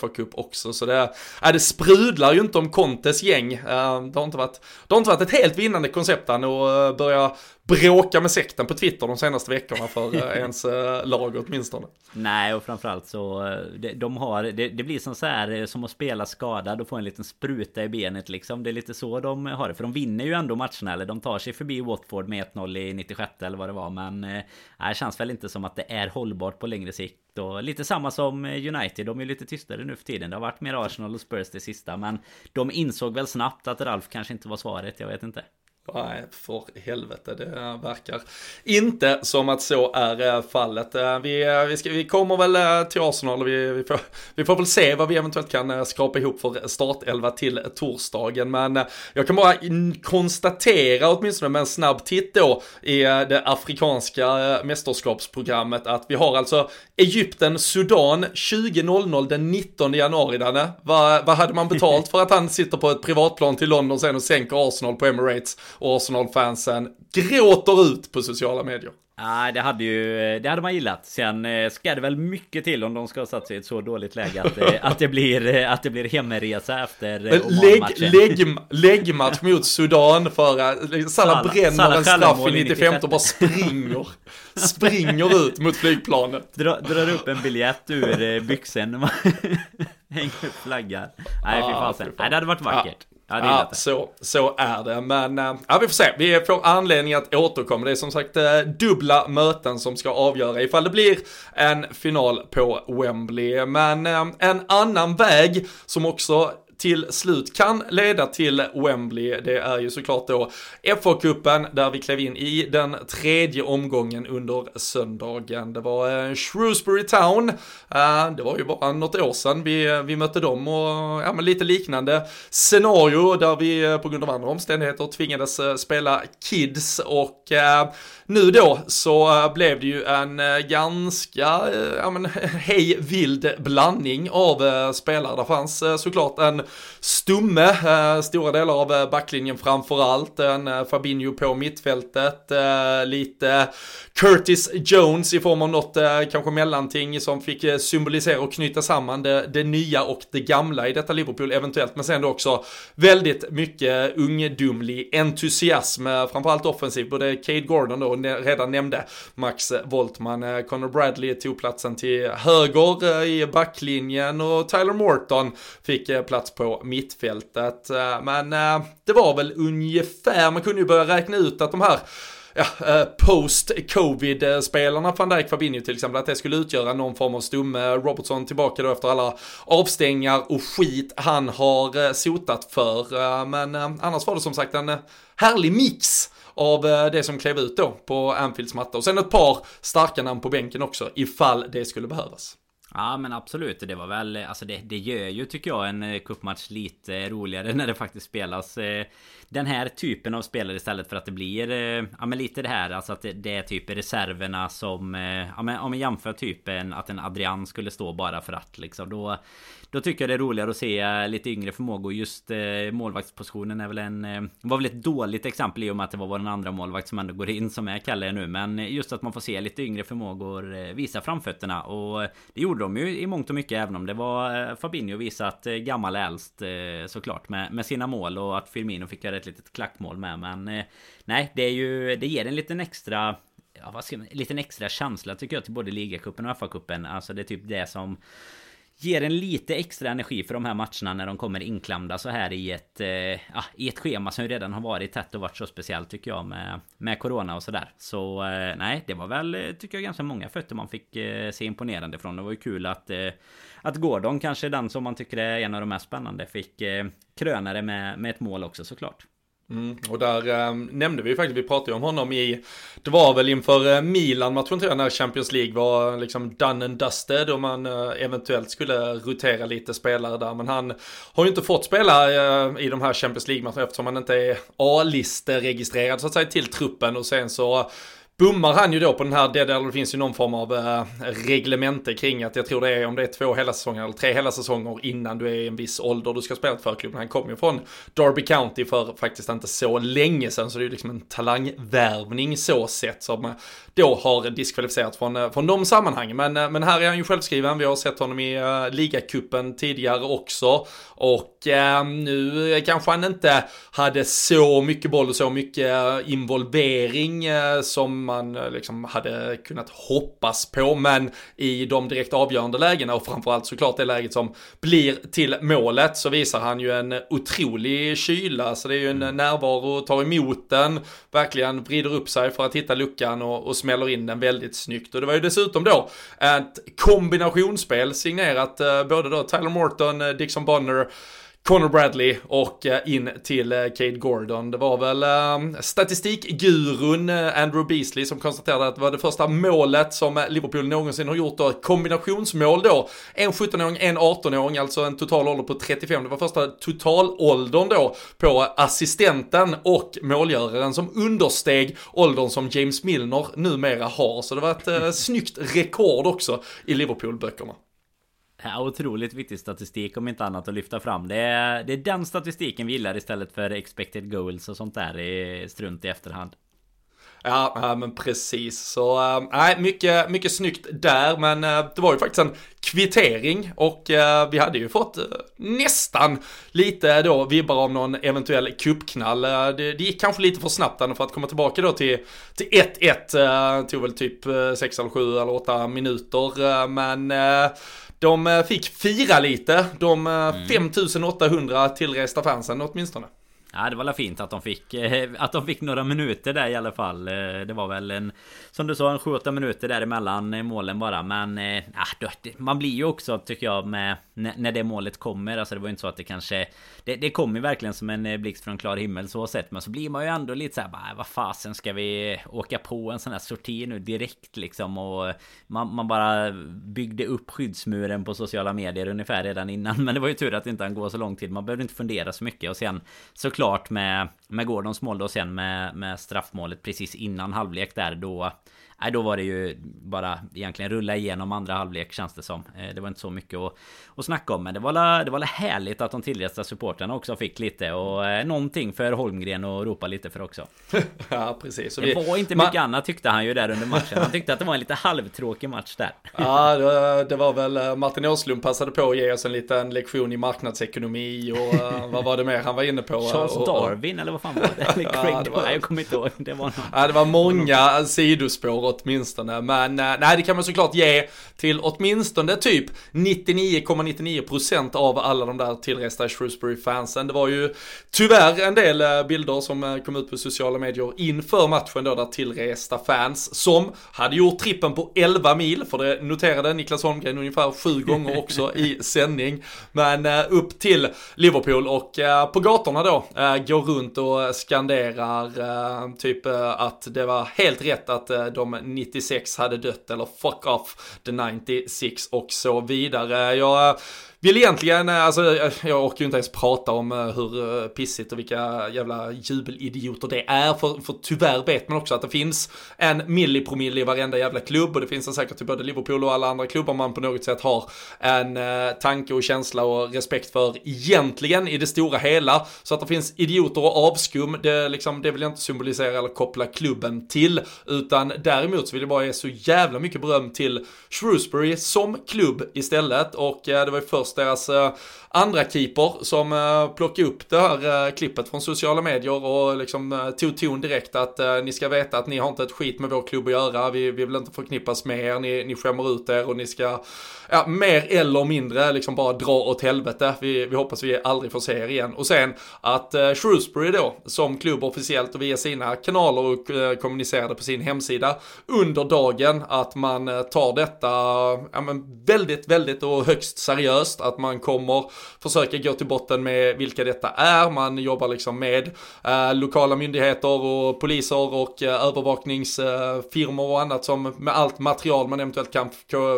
fa Cup också. Så det, äh, det sprudlar ju inte om Contes gäng. Det har inte varit, det har inte varit ett helt vinnande koncept och börja bråka med sekten på Twitter de senaste veckorna för eh, *laughs* ens eh, lag åtminstone. Nej, och framförallt så eh, de har, det, det, blir som så här som att spela skadad och få en liten spruta i benet liksom. Det är lite så de har det. För de vinner ju ändå matcherna, eller de tar sig förbi Watford med 1-0 i 96 eller vad det var. Men det känns väl inte som att det är hållbart på längre sikt. Och lite samma som United, de är lite tystare nu för tiden. Det har varit mer Arsenal och Spurs det sista. Men de insåg väl snabbt att Ralf kanske inte var svaret, jag vet inte. Nej, för helvete, det verkar inte som att så är eh, fallet. Eh, vi, eh, vi, ska, vi kommer väl till Arsenal vi, vi, får, vi får väl se vad vi eventuellt kan skrapa ihop för startelva till torsdagen. Men jag kan bara konstatera, åtminstone med en snabb titt då, i det afrikanska mästerskapsprogrammet att vi har alltså Egypten, Sudan 20.00 den 19 januari, Danne. Vad, vad hade man betalt för att han sitter på ett privatplan till London sen och sänker Arsenal på Emirates? Och Arsenal-fansen gråter ut på sociala medier. Ja, det hade ju det hade man gillat. Sen eh, ska det väl mycket till om de ska ha satt sig i ett så dåligt läge att, eh, att, det, blir, eh, att det blir hemresa efter lägg, lägg, Läggmatch mot Sudan för Salah bränner Salah en straff i 95 och bara springer. springer ut mot flygplanet. Dra, drar upp en biljett ur byxen. *laughs* Hänger upp flaggan. Nej, fy fasen. Nej, det hade varit vackert. Ja. Ja, så, så är det. Men äh, ja, vi får se. Vi får anledning att återkomma. Det är som sagt äh, dubbla möten som ska avgöra ifall det blir en final på Wembley. Men äh, en annan väg som också till slut kan leda till Wembley. Det är ju såklart då FA-cupen där vi klev in i den tredje omgången under söndagen. Det var eh, Shrewsbury Town. Eh, det var ju bara något år sedan vi, vi mötte dem och ja, men lite liknande scenario där vi eh, på grund av andra omständigheter tvingades spela Kids och nu då så blev det ju en ganska ja, men, *laughs* hej vild blandning av spelare. Det fanns såklart en Stumme, eh, stora delar av eh, backlinjen framförallt, en eh, Fabinho på mittfältet, lite Curtis Jones i form av något kanske mellanting som fick symbolisera och knyta samman det, det nya och det gamla i detta Liverpool eventuellt, men sen också väldigt mycket ungdomlig entusiasm, framförallt offensivt, både Cade Gordon då redan nämnde, Max Voltman, Connor Bradley tog platsen till höger i backlinjen och Tyler Morton fick plats på mittfältet. Eh, men eh, det var väl ungefär, man kunde ju börja räkna ut att de här ja, eh, post-covid-spelarna, van Dijk, Fabinho till exempel, att det skulle utgöra någon form av stumme. Robertson tillbaka då efter alla avstängningar och skit han har sotat för. Men annars var det som sagt en härlig mix av det som klev ut då på Anfields matta. Och sen ett par starka namn på bänken också, ifall det skulle behövas. Ja men absolut, det var väl, alltså det, det gör ju tycker jag en eh, cupmatch lite roligare när det faktiskt spelas eh, den här typen av spelare istället för att det blir eh, ja men lite det här alltså att det, det är typ reserverna som eh, ja men om man jämför typen att en Adrian skulle stå bara för att liksom då då tycker jag det är roligare att se lite yngre förmågor. Just eh, målvaktspositionen är väl en... Eh, var väl ett dåligt exempel i och med att det var vår andra målvakt som ändå går in som är Kalle nu. Men just att man får se lite yngre förmågor eh, visa framfötterna. Och det gjorde de ju i mångt och mycket även om det var eh, Fabinho visat eh, gammal äldst eh, såklart med, med sina mål. Och att Firmino fick göra ett litet klackmål med. Men eh, nej, det är ju... Det ger en liten extra ja, vad ska man, en liten extra känsla tycker jag till både ligacupen och FA-cupen. Alltså det är typ det som ger en lite extra energi för de här matcherna när de kommer inklämda så här i ett, eh, ja, i ett schema som ju redan har varit tätt och varit så speciellt tycker jag med, med Corona och sådär. Så eh, nej, det var väl eh, tycker jag ganska många fötter man fick eh, se imponerande från. Det var ju kul att, eh, att Gordon kanske den som man tycker är en av de mest spännande fick eh, kröna det med, med ett mål också såklart. Mm, och där äh, nämnde vi ju faktiskt, vi pratade ju om honom i, det var väl inför eh, äh, Milan-matchen tror jag, när Champions League var liksom done and dusted och man äh, eventuellt skulle rotera lite spelare där. Men han har ju inte fått spela eh, i de här Champions League-matcherna eftersom han inte är A-listeregistrerad så att säga till truppen och sen så bommar han ju då på den här, det, det finns ju någon form av eh, reglemente kring att jag tror det är om det är två hela säsonger eller tre hela säsonger innan du är i en viss ålder du ska spela för klubben. Han kom ju från Derby County för faktiskt inte så länge sedan så det är ju liksom en talangvärvning så sett som eh, då har diskvalificerat från, eh, från de sammanhangen. Men, men här är han ju självskriven, vi har sett honom i uh, ligacupen tidigare också och uh, nu kanske han inte hade så mycket boll och så mycket involvering uh, som man eh, liksom hade kunnat hoppas på. Men i de direkt avgörande lägena och framförallt såklart det läget som blir till målet så visar han ju en otrolig kyla. Så det är ju en närvaro, tar emot den, verkligen vrider upp sig för att hitta luckan och, och smäller in den väldigt snyggt. Och det var ju dessutom då ett kombinationsspel signerat eh, både då Tyler Morton, eh, Dixon Bonner, Connor Bradley och eh, in till eh, Cade Gordon. Det var väl eh, statistikgurun Andrew Beasley som konstaterade att det var det första målet som Liverpool någonsin har gjort då. Kombinationsmål då. En 17-åring, en 18-åring, alltså en total ålder på 35. Det var första totalåldern då på assistenten och målgöraren som understeg åldern som James Milner numera har. Så det var ett snyggt rekord också i Liverpool-böckerna. Ja, otroligt viktig statistik om inte annat att lyfta fram. Det är, det är den statistiken vi gillar istället för expected goals och sånt där i strunt i efterhand. Ja, ja men precis. Så äh, nej, äh, mycket, mycket snyggt där. Men äh, det var ju faktiskt en kvittering och äh, vi hade ju fått äh, nästan lite då vibbar av någon eventuell kuppknall. Äh, det, det gick kanske lite för snabbt för att komma tillbaka då till 1-1. Äh, tog väl typ 6 eller 7 eller 8 minuter. men de eh, fick fira lite, de eh, mm. 5800 tillresta fansen åtminstone. Ja det var väl fint att de fick eh, Att de fick några minuter där i alla fall. Eh, det var väl en Som du sa en 7-8 minuter däremellan målen bara. Men eh, ja, Man blir ju också tycker jag med När det målet kommer. Alltså det var ju inte så att det kanske Det, det kom ju verkligen som en blixt från klar himmel så sett. Men så blir man ju ändå lite såhär bara äh, Vad fasen ska vi åka på en sån här sorti nu direkt liksom? Och man, man bara byggde upp skyddsmuren på sociala medier ungefär redan innan. *laughs* Men det var ju tur att det inte går så lång tid. Man behövde inte fundera så mycket. Och sen Såklart klart med, med Gordons mål då sen med, med straffmålet precis innan halvlek där då Nej då var det ju bara egentligen rulla igenom andra halvlek känns det som. Eh, det var inte så mycket att, att snacka om. Men det var la, det var la härligt att de tillresta supportrarna också fick lite. Och eh, någonting för Holmgren att ropa lite för också. *laughs* ja precis. det var inte mycket man... annat tyckte han ju där under matchen. Han tyckte att det var en lite halvtråkig match där. *laughs* ja det, det var väl eh, Martin Åslund passade på att ge oss en liten lektion i marknadsekonomi och *laughs* vad var det mer han var inne på? Charles och, Darwin eller vad fan var det? Eller Craig ja, det var... Jag kommer inte ihåg. Det var, någon... ja, det var många sidospår åtminstone. Men eh, nej, det kan man såklart ge till åtminstone typ 99,99% av alla de där tillresta Shrewsbury-fansen. Det var ju tyvärr en del eh, bilder som eh, kom ut på sociala medier inför matchen då, där tillresta fans som hade gjort trippen på 11 mil, för det noterade Niklas Holmgren ungefär sju gånger också i *laughs* sändning. Men upp till Liverpool och på gatorna då går runt och skanderar typ att det var helt rätt att de 96 hade dött eller fuck off the 96 och så vidare. Jag vill egentligen, eh, alltså eh, jag orkar ju inte ens prata om eh, hur pissigt och vilka jävla jubelidioter det är. För, för tyvärr vet man också att det finns en millipromille i varenda jävla klubb och det finns det säkert i både Liverpool och alla andra klubbar man på något sätt har en eh, tanke och känsla och respekt för egentligen i det stora hela. Så att det finns idioter och avskum, det, liksom, det vill jag inte symbolisera eller koppla klubben till. Utan däremot så vill jag bara ge så jävla mycket beröm till Shrewsbury som klubb istället. Och eh, det var ju först deras eh, andra keeper som eh, plockade upp det här eh, klippet från sociala medier och liksom eh, tog ton direkt att eh, ni ska veta att ni har inte ett skit med vår klubb att göra. Vi, vi vill inte förknippas med er, ni, ni skämmer ut er och ni ska ja, mer eller mindre liksom bara dra åt helvete. Vi, vi hoppas vi aldrig får se er igen. Och sen att eh, Shrewsbury då, som klubb officiellt och via sina kanaler och eh, kommunicerade på sin hemsida under dagen, att man eh, tar detta ja, men väldigt, väldigt och högst seriöst, att man kommer försöka gå till botten med vilka detta är, man jobbar liksom med eh, lokala myndigheter och poliser och eh, övervakningsfirmor och annat som med allt material man eventuellt kan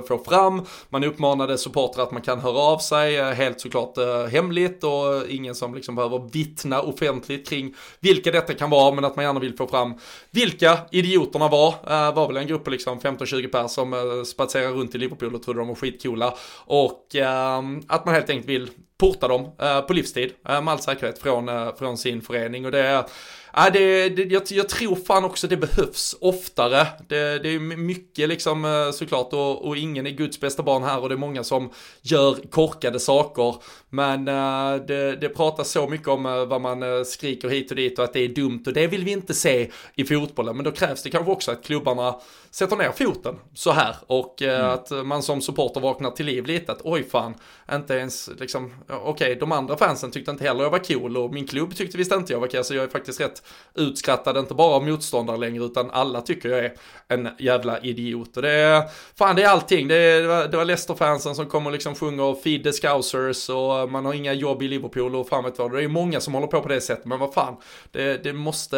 få fram. Man uppmanade supportrar att man kan höra av sig, eh, helt såklart eh, hemligt och ingen som liksom behöver vittna offentligt kring vilka detta kan vara, men att man gärna vill få fram vilka idioterna var. Uh, var väl en grupp på liksom 15-20 personer som uh, spatserar runt i Liverpool och trodde de var skitcoola. Och uh, att man helt enkelt vill porta dem uh, på livstid uh, med all säkerhet från, uh, från sin förening. Och det är Ja, det, det, jag, jag, tror fan också det behövs oftare. Det, det är mycket liksom eh, såklart och, och, ingen är Guds bästa barn här och det är många som gör korkade saker. Men eh, det, det pratas så mycket om eh, vad man skriker hit och dit och att det är dumt och det vill vi inte se i fotbollen. Men då krävs det kanske också att klubbarna sätter ner foten så här och mm. att man som supporter vaknar till liv lite att oj fan, inte ens liksom, okej okay, de andra fansen tyckte inte heller jag var cool och min klubb tyckte visst inte jag var cool så jag är faktiskt rätt utskrattad, inte bara av motståndare längre utan alla tycker jag är en jävla idiot. Och det är, fan det är allting, det, är, det var, det var Leicester-fansen som kommer liksom sjunger Feed the Scousers och man har inga jobb i Liverpool och fan vet vad. Det är många som håller på på det sättet, men vad fan. Det, det måste,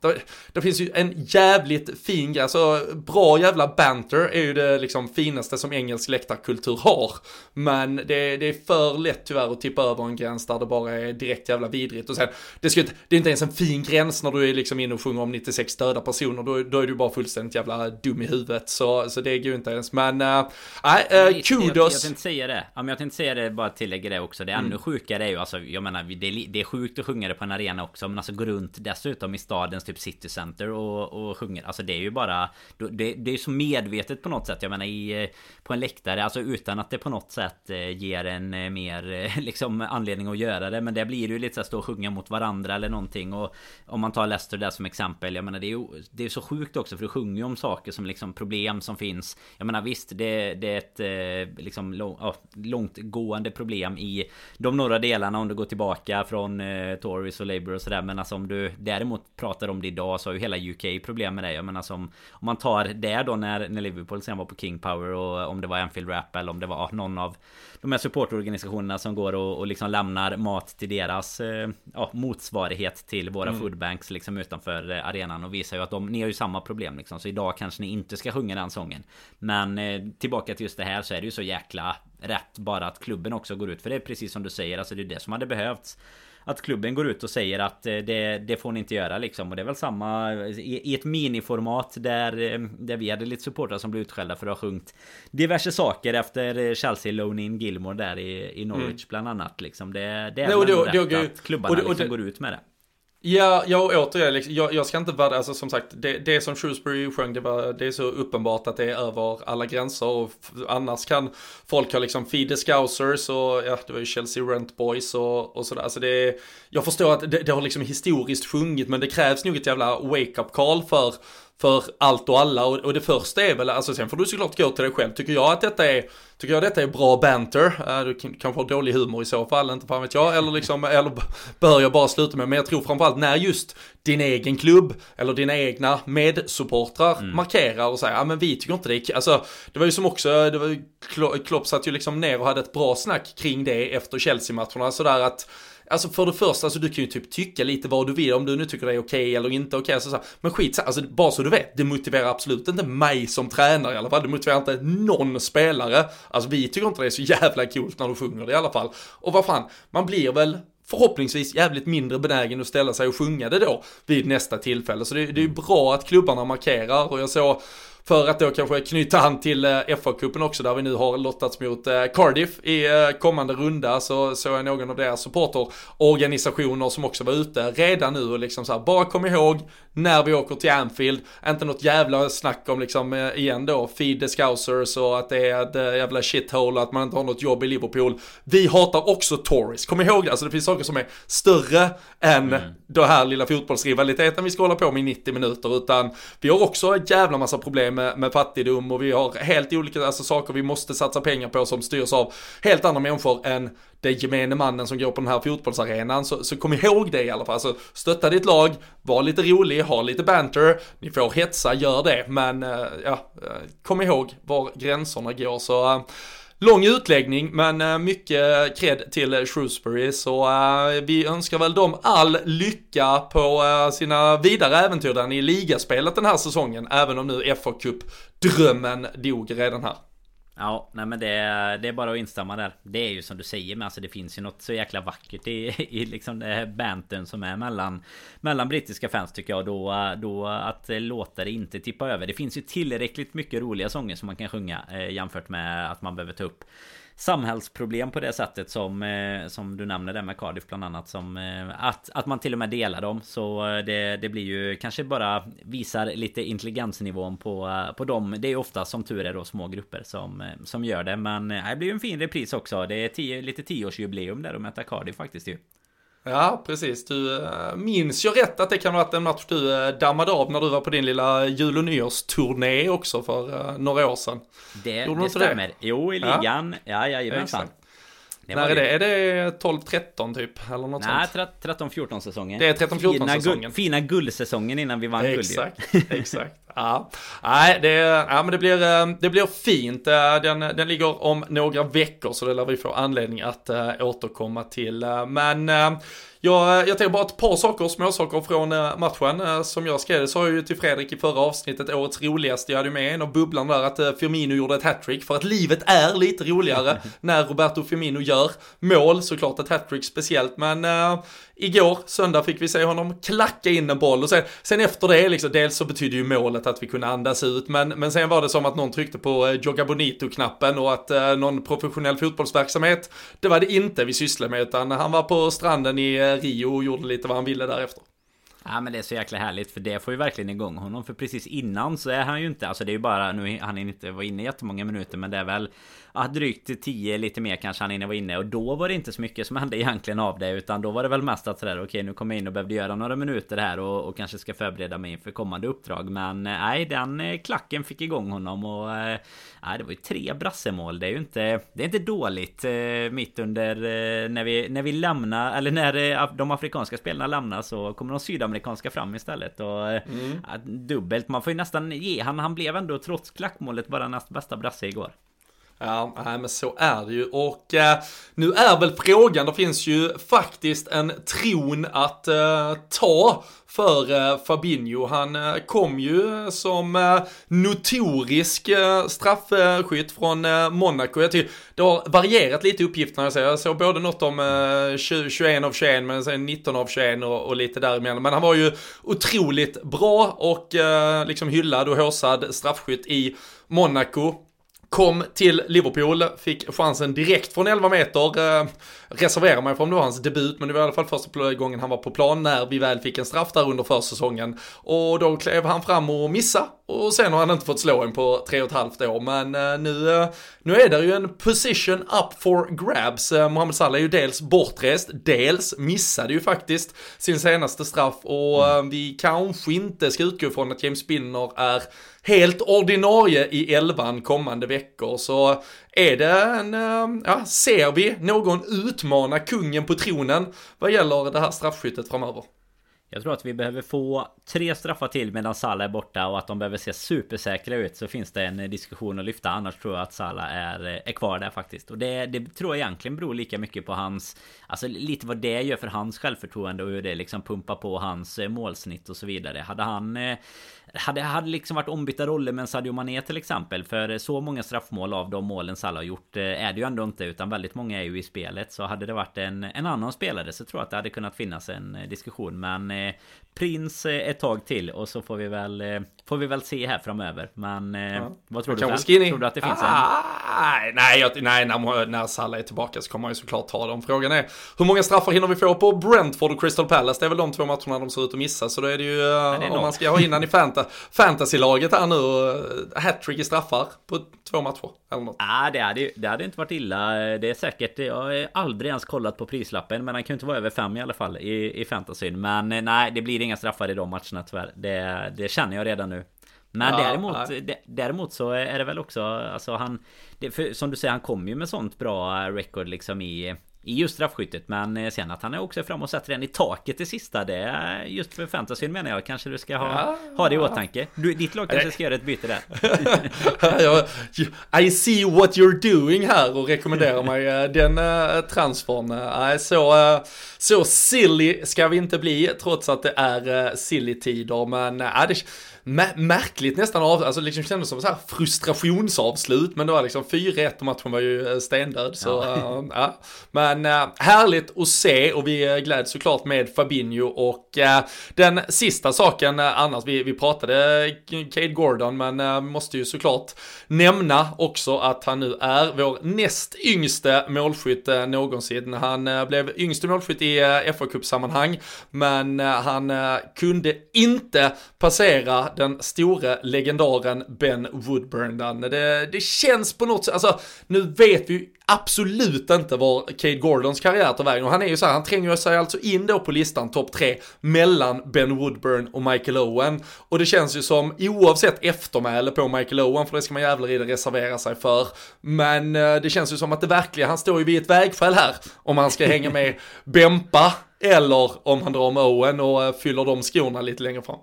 det, det, finns ju en jävligt fin grej, alltså bra jävla banter är ju det liksom finaste som engelsk läktarkultur har. Men det, det är för lätt tyvärr att tippa över en gräns där det bara är direkt jävla vidrigt. Och sen, det, ska, det är inte ens en fin gräns när du är liksom inne och sjunger om 96 döda personer, då, då är du bara fullständigt jävla dum i huvudet. Så, så det går ju inte ens. Men, äh, äh, kudos. Jag, jag tänkte säga det. Ja, men jag tänkte säga det, bara tillägga det också. Det ännu mm. sjukare är ju alltså, jag menar, det är, det är sjukt att sjunga det på en arena också. Men alltså gå runt dessutom i stadens typ city center och, och sjunga. Alltså det är ju bara, det, det är så medvetet på något sätt. Jag menar i, eh, på en läktare, alltså utan att det på något sätt eh, ger en eh, mer *laughs* liksom anledning att göra det. Men det blir ju lite så att stå och sjunga mot varandra eller någonting. Och om man tar Leicester där som exempel. Jag menar det är ju det är så sjukt också för du sjunger ju om saker som liksom problem som finns. Jag menar visst det, det är ett liksom lång, ja, långtgående problem i de norra delarna om du går tillbaka från eh, Tories och Labour och sådär. Men alltså om du däremot pratar om det idag så har ju hela UK problem med det. Jag menar som om man tar det då när, när Liverpool sen var på King Power och om det var Anfield Rap eller om det var någon av de här supportorganisationerna som går och, och liksom lämnar mat till deras eh, ja, motsvarighet till våra mm. foodbanks liksom utanför eh, arenan och visar ju att de, ni har ju samma problem liksom. Så idag kanske ni inte ska sjunga den sången. Men eh, tillbaka till just det här så är det ju så jäkla rätt bara att klubben också går ut. För det är precis som du säger, alltså det är det som hade behövts att klubben går ut och säger att eh, det, det får ni inte göra liksom. Och det är väl samma i, i ett miniformat där, eh, där vi hade lite supportrar som blev utskällda för att ha sjungit diverse saker efter Chelsea loan in Gilmore där i, i Norwich mm. bland annat. Liksom. Det, det är väl rätt att klubbarna och och liksom går ut med det. Ja, jag återigen, liksom, jag, jag ska inte vara, alltså som sagt, det, det som Shrewsbury sjöng, det, var, det är så uppenbart att det är över alla gränser och annars kan folk ha liksom Feed the Scousers och ja, det var ju Chelsea Rent Boys och, och sådär. Alltså det, jag förstår att det, det har liksom historiskt sjungit, men det krävs nog ett jävla wake-up call för för allt och alla. Och, och, det första är väl, alltså sen får du såklart gå till dig själv, tycker jag att detta är, tycker jag detta är bra banter, du kanske har dålig humor i så fall, inte fan vet jag, eller liksom, *laughs* eller bör jag bara sluta med, men jag tror framförallt när just din egen klubb eller dina egna medsupportrar mm. markerar och säger, ja men vi tycker inte det alltså det var ju som också, det var ju, Klopp satt ju liksom ner och hade ett bra snack kring det efter Chelsea-matcherna, sådär att Alltså för det första, alltså du kan ju typ tycka lite vad du vill om du nu tycker det är okej okay eller inte okej. Alltså, okay, men skit alltså bara så du vet, det motiverar absolut inte mig som tränare i alla fall. Det motiverar inte någon spelare. Alltså vi tycker inte det är så jävla coolt när du sjunger det i alla fall. Och vad fan, man blir väl förhoppningsvis jävligt mindre benägen att ställa sig och sjunga det då vid nästa tillfälle. Så det, det är ju bra att klubbarna markerar och jag såg för att då kanske knyta an till eh, FA-cupen också där vi nu har lottats mot eh, Cardiff i eh, kommande runda så såg jag någon av deras supporterorganisationer som också var ute redan nu och liksom så här, bara kom ihåg när vi åker till Anfield, inte något jävla snack om liksom igen då, feed the scousers och att det är ett jävla shithole och att man inte har något jobb i Liverpool. Vi hatar också Tories, kom ihåg det, alltså det finns saker som är större än mm. det här lilla fotbollsrivaliteten vi ska hålla på med i 90 minuter utan vi har också ett jävla massa problem med, med fattigdom och vi har helt olika alltså, saker vi måste satsa pengar på som styrs av helt andra människor än det gemene mannen som går på den här fotbollsarenan. Så, så kom ihåg det i alla fall. Alltså, stötta ditt lag, var lite rolig, ha lite banter, ni får hetsa, gör det. Men eh, ja, eh, kom ihåg var gränserna går. Så eh, Lång utläggning men eh, mycket cred till Shrewsbury så eh, vi önskar väl dem all lycka på eh, sina vidare äventyr i ligaspelet den här säsongen även om nu FA Cup-drömmen dog redan här. Ja, nej men det, det är bara att instämma där. Det är ju som du säger, men alltså det finns ju något så jäkla vackert i, i liksom det här banten som är mellan Mellan brittiska fans tycker jag då, då att låta det inte tippa över. Det finns ju tillräckligt mycket roliga sånger som man kan sjunga eh, jämfört med att man behöver ta upp samhällsproblem på det sättet som, eh, som du nämner där med Cardiff bland annat. Som, eh, att, att man till och med delar dem. Så eh, det, det blir ju kanske bara visar lite intelligensnivån på, eh, på dem. Det är ofta som tur är då små grupper som, eh, som gör det. Men det blir ju en fin repris också. Det är tio, lite tioårsjubileum där de möta Cardiff faktiskt ju. Ja, precis. Du äh, minns ju rätt att det kan ha varit en match du äh, dammade av när du var på din lilla jul och nyårsturné också för äh, några år sedan. Det, det stämmer. Det? Jo, i ligan. Ja, ja jajamensan. Det När är det? Är det 12-13 typ? Eller något Nej, sånt? 13-14 säsongen. Det är 13-14 säsongen. Gu fina guldsäsongen innan vi vann guld Exakt, exakt. *laughs* Ja. Nej, det, ja, men det, blir, eh, det blir fint. Eh, den, den ligger om några veckor så det lär vi få anledning att äh, återkomma till. Men äh, jag, jag tänker bara ett par saker, småsaker från äh, matchen. som jag skrev sa jag ju till Fredrik i förra avsnittet, årets roligaste. Jag hade med en av bubblan där att Firmino gjorde ett hattrick. För att livet är lite roligare *laughs* när Roberto Firmino gör mål. Såklart ett hattrick speciellt, men igår, söndag, fick vi se honom klacka in en boll och sen, sen efter det, liksom, dels så betyder ju målet att vi kunde andas ut, men, men sen var det som att någon tryckte på eh, Joga Bonito-knappen och att eh, någon professionell fotbollsverksamhet, det var det inte vi sysslade med, utan han var på stranden i eh, Rio och gjorde lite vad han ville därefter. Ja men det är så jäkla härligt för det får ju verkligen igång honom. För precis innan så är han ju inte Alltså det är ju bara Nu han inte vara inne jättemånga minuter Men det är väl ja, drygt 10 lite mer kanske han inne var inne. Och då var det inte så mycket som hände egentligen av det utan då var det väl mest att sådär okej okay, nu kommer jag in och behövde göra några minuter här och, och kanske ska förbereda mig inför kommande uppdrag. Men eh, nej den eh, klacken fick igång honom och eh, nej det var ju tre brassemål. Det är ju inte det är inte dåligt mitt under när vi när vi lämnar eller när de afrikanska spelarna lämnar så kommer de sydamerikanska fram istället och mm. dubbelt man får ju nästan ge han han blev ändå trots klackmålet bara näst bästa brasse igår. Ja, nej, men så är det ju. Och eh, nu är väl frågan, det finns ju faktiskt en tron att eh, ta för eh, Fabinho. Han eh, kom ju som eh, notorisk eh, straffskytt från eh, Monaco. Jag tycker det har varierat lite uppgifterna. Jag, jag såg både något om eh, 21 av 21, men sen 19 av 21 och, och lite däremellan. Men han var ju otroligt bra och eh, liksom hyllad och håsad straffskytt i Monaco. Kom till Liverpool, fick chansen direkt från 11 meter. Eh, Reserverar mig för om det var hans debut, men det var i alla fall första gången han var på plan när vi väl fick en straff där under försäsongen. Och då klev han fram och missa och sen har han inte fått slå en på tre och ett halvt år. Men eh, nu, eh, nu är det ju en position up for grabs. Eh, Mohamed Salah är ju dels bortrest, dels missade ju faktiskt sin senaste straff och mm. vi kanske inte ska utgå från att James Spinner är helt ordinarie i elvan kommande veckor. Så är det en, ehm, ja, ser vi någon utmana kungen på tronen vad gäller det här straffskyttet framöver? Jag tror att vi behöver få tre straffar till medan Salah är borta och att de behöver se supersäkra ut så finns det en eh, diskussion att lyfta. Annars tror jag att Salah är, eh, är kvar där faktiskt. Och det, det tror jag egentligen beror lika mycket på hans... Alltså lite vad det gör för hans självförtroende och hur det liksom pumpar på hans eh, målsnitt och så vidare. Hade han eh, hade, hade liksom varit ombytta roller med Sadio Mané till exempel. För så många straffmål av de målen Salah har gjort eh, är det ju ändå inte. Utan väldigt många är ju i spelet. Så hade det varit en, en annan spelare så tror jag att det hade kunnat finnas en eh, diskussion. Men eh, Prins ett tag till och så får vi väl Får vi väl se här framöver. Men ja. vad tror du? Skinny. Tror du att det finns ah, en? Nej, jag, nej när, när Salah är tillbaka så kommer man ju såklart ta dem. Frågan är hur många straffar hinner vi få på Brentford och Crystal Palace? Det är väl de två matcherna de ser ut att missa. Så då är det ju ja, om man ska ha in i *laughs* Fanta fantasylaget här nu. Hattrick i straffar på två matcher. Eller något. Ah, det, hade, det hade inte varit illa. Det är säkert. Jag har aldrig ens kollat på prislappen. Men han kan ju inte vara över fem i alla fall i, i fantasyn. Men eh, nej, det blir inga straffar i de matcherna tyvärr. Det, det känner jag redan nu. Men ja, däremot, däremot så är det väl också, alltså han, det, för, som du säger, han kommer ju med sånt bra record liksom i i just straffskyttet. Men eh, sen att han är också fram och sätter den i taket det sista. Det är just för fantasyn menar jag. Kanske du ska ha, ja, ha det i åtanke. Du, ditt lag kanske ska göra ett byte där. *laughs* I see what you're doing här och rekommenderar mig eh, den uh, transfern. Så, så silly ska vi inte bli trots att det är uh, silly-tider. Men uh, det, märkligt nästan av, alltså liksom kändes som så här frustrationsavslut, men det var liksom 4-1 och matchen var ju eh, stendöd. Så, ja. Äh, ja. Men äh, härligt att se och vi gläds såklart med Fabinho och äh, den sista saken annars, vi, vi pratade Cade Gordon, men måste ju såklart nämna också att han nu är vår näst yngste målskytt någonsin. Han blev yngste målskytt i fa Cup-sammanhang, men han kunde inte passera den store legendaren Ben Woodburn. Det, det känns på något sätt, alltså nu vet vi absolut inte var Cade Gordons karriär tar vägen och han är ju så här, han tränger sig alltså in då på listan topp tre mellan Ben Woodburn och Michael Owen och det känns ju som oavsett eftermäle på Michael Owen för det ska man jävlar i det reservera sig för men eh, det känns ju som att det verkliga, han står ju vid ett vägskäl här om han ska hänga med *laughs* Bempa eller om han drar med Owen och eh, fyller de skorna lite längre fram.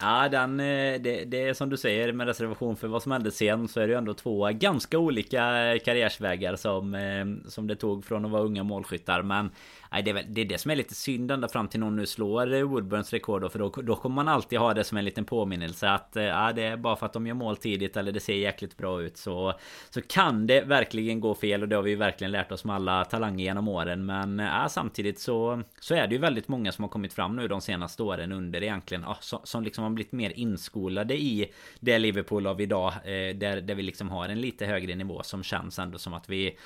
Ja, den, eh, det, det är som du säger med reservation för vad som hände sen så är det ju ändå två ganska olika karriärsvägar som, eh, som det tog från att vara unga målskyttar. Men Nej, det, är väl, det är det som är lite synd ända fram till någon nu slår Woodburns rekord då, För då, då kommer man alltid ha det som en liten påminnelse att eh, ja, det är bara för att de gör mål tidigt eller det ser jäkligt bra ut så, så kan det verkligen gå fel och det har vi ju verkligen lärt oss med alla talanger genom åren. Men eh, ja, samtidigt så, så är det ju väldigt många som har kommit fram nu de senaste åren under egentligen ja, som, som liksom har blivit mer inskolade i det Liverpool av idag. Eh, där, där vi liksom har en lite högre nivå som känns ändå som att vi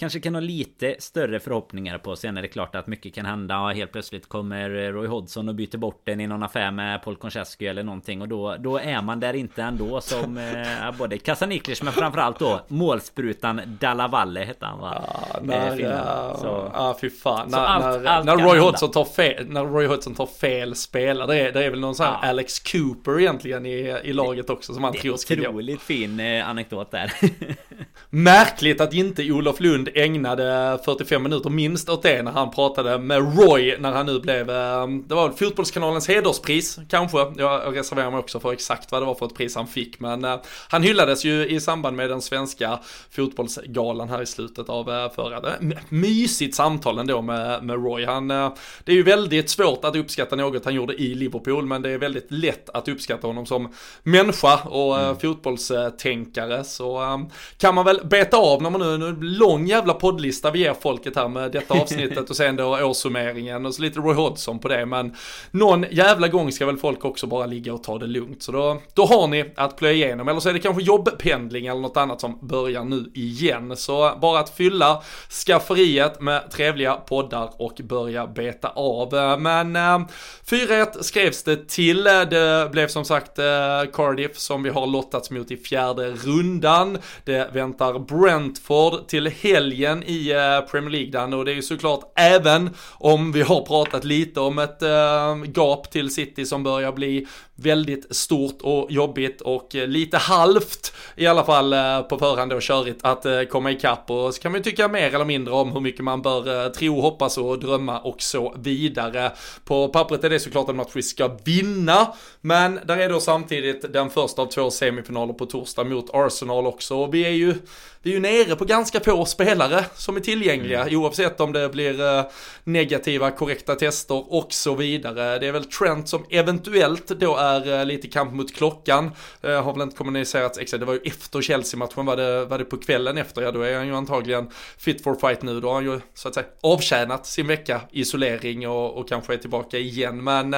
kanske kan ha lite större förhoppningar på. Sen är det klart att mycket kan hända. Helt plötsligt kommer Roy Hodgson och byter bort den i någon affär med Paul Konchesky eller någonting. Och då, då är man där inte ändå som *laughs* eh, både Kasaniklic men framförallt då målsprutan Dallavalle hette han va? Ja, när, eh, så, ja fy fan. När, allt, när, allt när, Roy Hodgson tar fel, när Roy Hodgson tar fel spelare. Det är, det är väl någon sån här ja. Alex Cooper egentligen i, i laget också som han tror ska gå. Otroligt fin eh, anekdot där. *laughs* Märkligt att inte Olof Lund ägnade 45 minuter minst åt det när han pratade med Roy när han nu blev, eh, det var Fotbollskanalens hederspris kanske. Jag reserverar mig också för exakt vad det var för ett pris han fick men eh, han hyllades ju i samband med den svenska fotbollsgalan här i slutet av eh, förra. Mysigt samtal ändå med, med Roy. Han, det är ju väldigt svårt att uppskatta något han gjorde i Liverpool men det är väldigt lätt att uppskatta honom som människa och mm. fotbollstänkare så kan man väl beta av när man nu, nu lång jävla poddlista vi ger folket här med detta *laughs* avsnittet och sen då årssummeringen och så lite Roy Hodgson på det. Men någon jävla gång ska väl folk också bara ligga och ta det lugnt. Så då, då har ni att plöja igenom. Eller så är det kanske jobbpendling eller något annat som börjar nu igen. Så bara att fylla skafferiet med trevliga poddar och börja beta av. Men äh, eh, 4-1 skrevs det till. Det blev som sagt äh, Cardiff som vi har lottats mot i fjärde rundan. Det väntar Brentford till helgen i eh, Premier League och det är ju såklart även om vi har pratat lite om ett eh, gap till City som börjar bli väldigt stort och jobbigt och eh, lite halvt i alla fall på förhand då körigt att komma ikapp och så kan man ju tycka mer eller mindre om hur mycket man bör tro, hoppas och drömma och så vidare. På pappret är det såklart en match vi ska vinna, men där är då samtidigt den första av två semifinaler på torsdag mot Arsenal också. Och vi är ju vi är ju nere på ganska få spelare som är tillgängliga mm. oavsett om det blir negativa korrekta tester och så vidare. Det är väl Trent som eventuellt då är eh, lite kamp mot klockan. Eh, har väl inte kommunicerats exakt, det var ju efter Chelsea-matchen, var det, var det på kvällen efter, ja då är han ju antagligen fit for fight nu. Då har han ju så att säga avtjänat sin vecka isolering och, och kanske är tillbaka igen. Men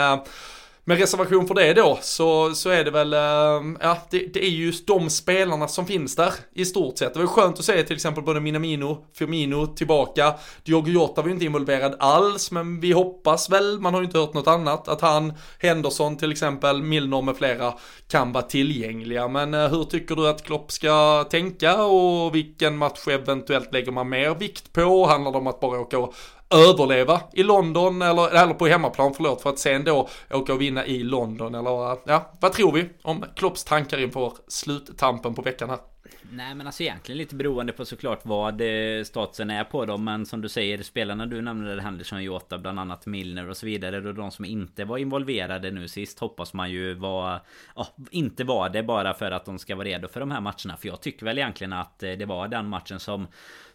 med reservation för det då så, så är det väl, ehm, ja det, det, är ju de spelarna som finns där i stort sett. Det var skönt att se till exempel både Minamino, Firmino tillbaka. Diogo Jota var ju inte involverad alls men vi hoppas väl, man har ju inte hört något annat, att han, Henderson till exempel, Milner med flera kan vara tillgängliga. Men eh, hur tycker du att Klopp ska tänka och vilken match eventuellt lägger man mer vikt på? Handlar det om att bara åka och överleva i London eller, eller på hemmaplan förlåt för att sen då åka och vinna i London eller ja, vad tror vi om Klopps tankar inför sluttampen på veckan här? Nej men alltså egentligen lite beroende på såklart vad eh, statusen är på dem Men som du säger spelarna du nämnde Henderson, Jota, bland annat Milner och så vidare Och de som inte var involverade nu sist hoppas man ju var ja, Inte var det bara för att de ska vara redo för de här matcherna För jag tycker väl egentligen att eh, det var den matchen som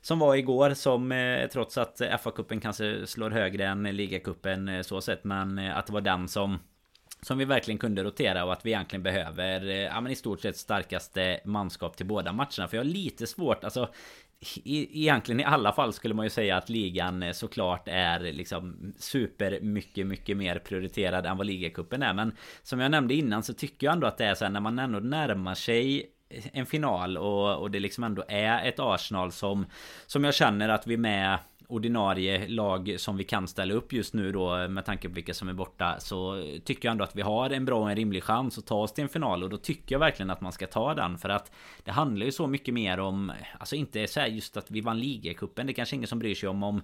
som var igår som eh, trots att FA-cupen kanske slår högre än ligacupen eh, så sett Men eh, att det var den som som vi verkligen kunde rotera och att vi egentligen behöver eh, ja, men i stort sett starkaste manskap till båda matcherna. För jag har lite svårt, alltså i, egentligen i alla fall skulle man ju säga att ligan såklart är liksom super mycket, mycket mer prioriterad än vad ligacupen är. Men som jag nämnde innan så tycker jag ändå att det är så här när man ändå närmar sig en final och, och det liksom ändå är ett Arsenal som Som jag känner att vi med ordinarie lag som vi kan ställa upp just nu då med tanke på vilka som är borta så tycker jag ändå att vi har en bra och en rimlig chans att ta oss till en final. Och då tycker jag verkligen att man ska ta den för att det handlar ju så mycket mer om alltså inte så här just att vi vann ligacupen det är kanske ingen som bryr sig om om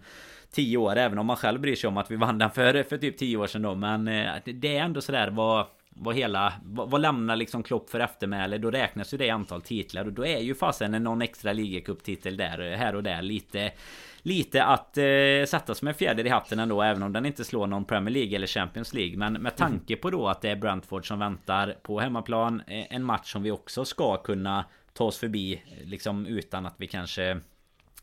tio år även om man själv bryr sig om att vi vann den för, för typ tio år sedan då men eh, det är ändå sådär vad vad hela vad, vad lämnar liksom Klopp för eftermäle Då räknas ju det antal titlar och då är ju fasen någon extra ligacuptitel där här och där lite lite att eh, sätta som en fjäder i hatten ändå även om den inte slår någon Premier League eller Champions League. Men med tanke på då att det är Brentford som väntar på hemmaplan. Eh, en match som vi också ska kunna ta oss förbi eh, liksom utan att vi kanske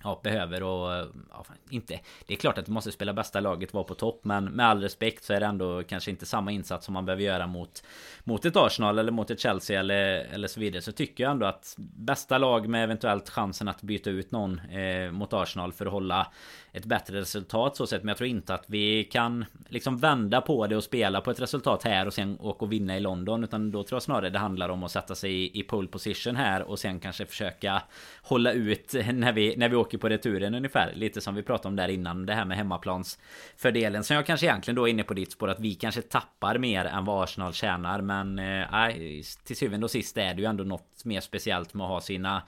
Ja, behöver och... Ja, inte... Det är klart att vi måste spela bästa laget, vara på topp. Men med all respekt så är det ändå kanske inte samma insats som man behöver göra mot... Mot ett Arsenal eller mot ett Chelsea eller, eller så vidare. Så tycker jag ändå att bästa lag med eventuellt chansen att byta ut någon eh, mot Arsenal för att hålla ett bättre resultat så sett. Men jag tror inte att vi kan liksom vända på det och spela på ett resultat här och sen åka och vinna i London. Utan då tror jag snarare det handlar om att sätta sig i, i pole position här och sen kanske försöka hålla ut när vi, när vi åker på returen ungefär. Lite som vi pratade om där innan. Det här med hemmaplansfördelen. Som jag kanske egentligen då är inne på ditt spår att vi kanske tappar mer än vad Arsenal tjänar. Men eh, till syvende och sist är det ju ändå något mer speciellt med att ha sina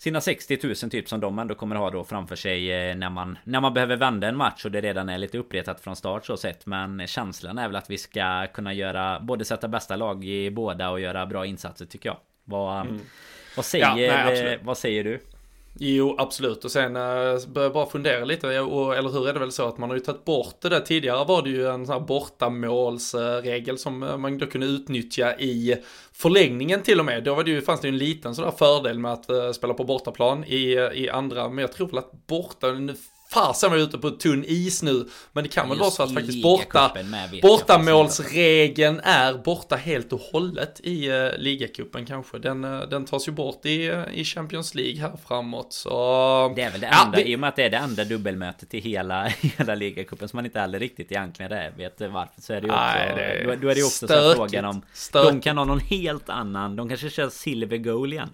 sina 60 000 typ som de ändå kommer ha då framför sig eh, när man När man behöver vända en match och det redan är lite uppretat från start så sett Men känslan är väl att vi ska kunna göra Både sätta bästa lag i båda och göra bra insatser tycker jag Vad, mm. vad säger, ja, nej, vad säger du? Jo, absolut. Och sen äh, börjar jag bara fundera lite, och, eller hur är det väl så att man har ju tagit bort det där. Tidigare var det ju en sån här bortamålsregel som eh, man då kunde utnyttja i förlängningen till och med. Då var det ju, fanns det ju en liten sån där fördel med att äh, spela på bortaplan i, i andra, men jag tror väl att borta, fasen var ute på tunn is nu. Men det kan väl vara så att faktiskt borta, bortamålsregeln är borta helt och hållet i uh, ligacupen kanske. Den, uh, den tas ju bort i, uh, i Champions League här framåt. Så... Det är väl det ja, enda, vi... i och med att det är det enda dubbelmötet i hela, *laughs* hela ligacupen som man inte heller riktigt egentligen är, vet varför. Så är det ju också, Nej, det då, då, är det ju också så frågan om, stökigt. de kan ha någon helt annan, de kanske kör silver goal igen.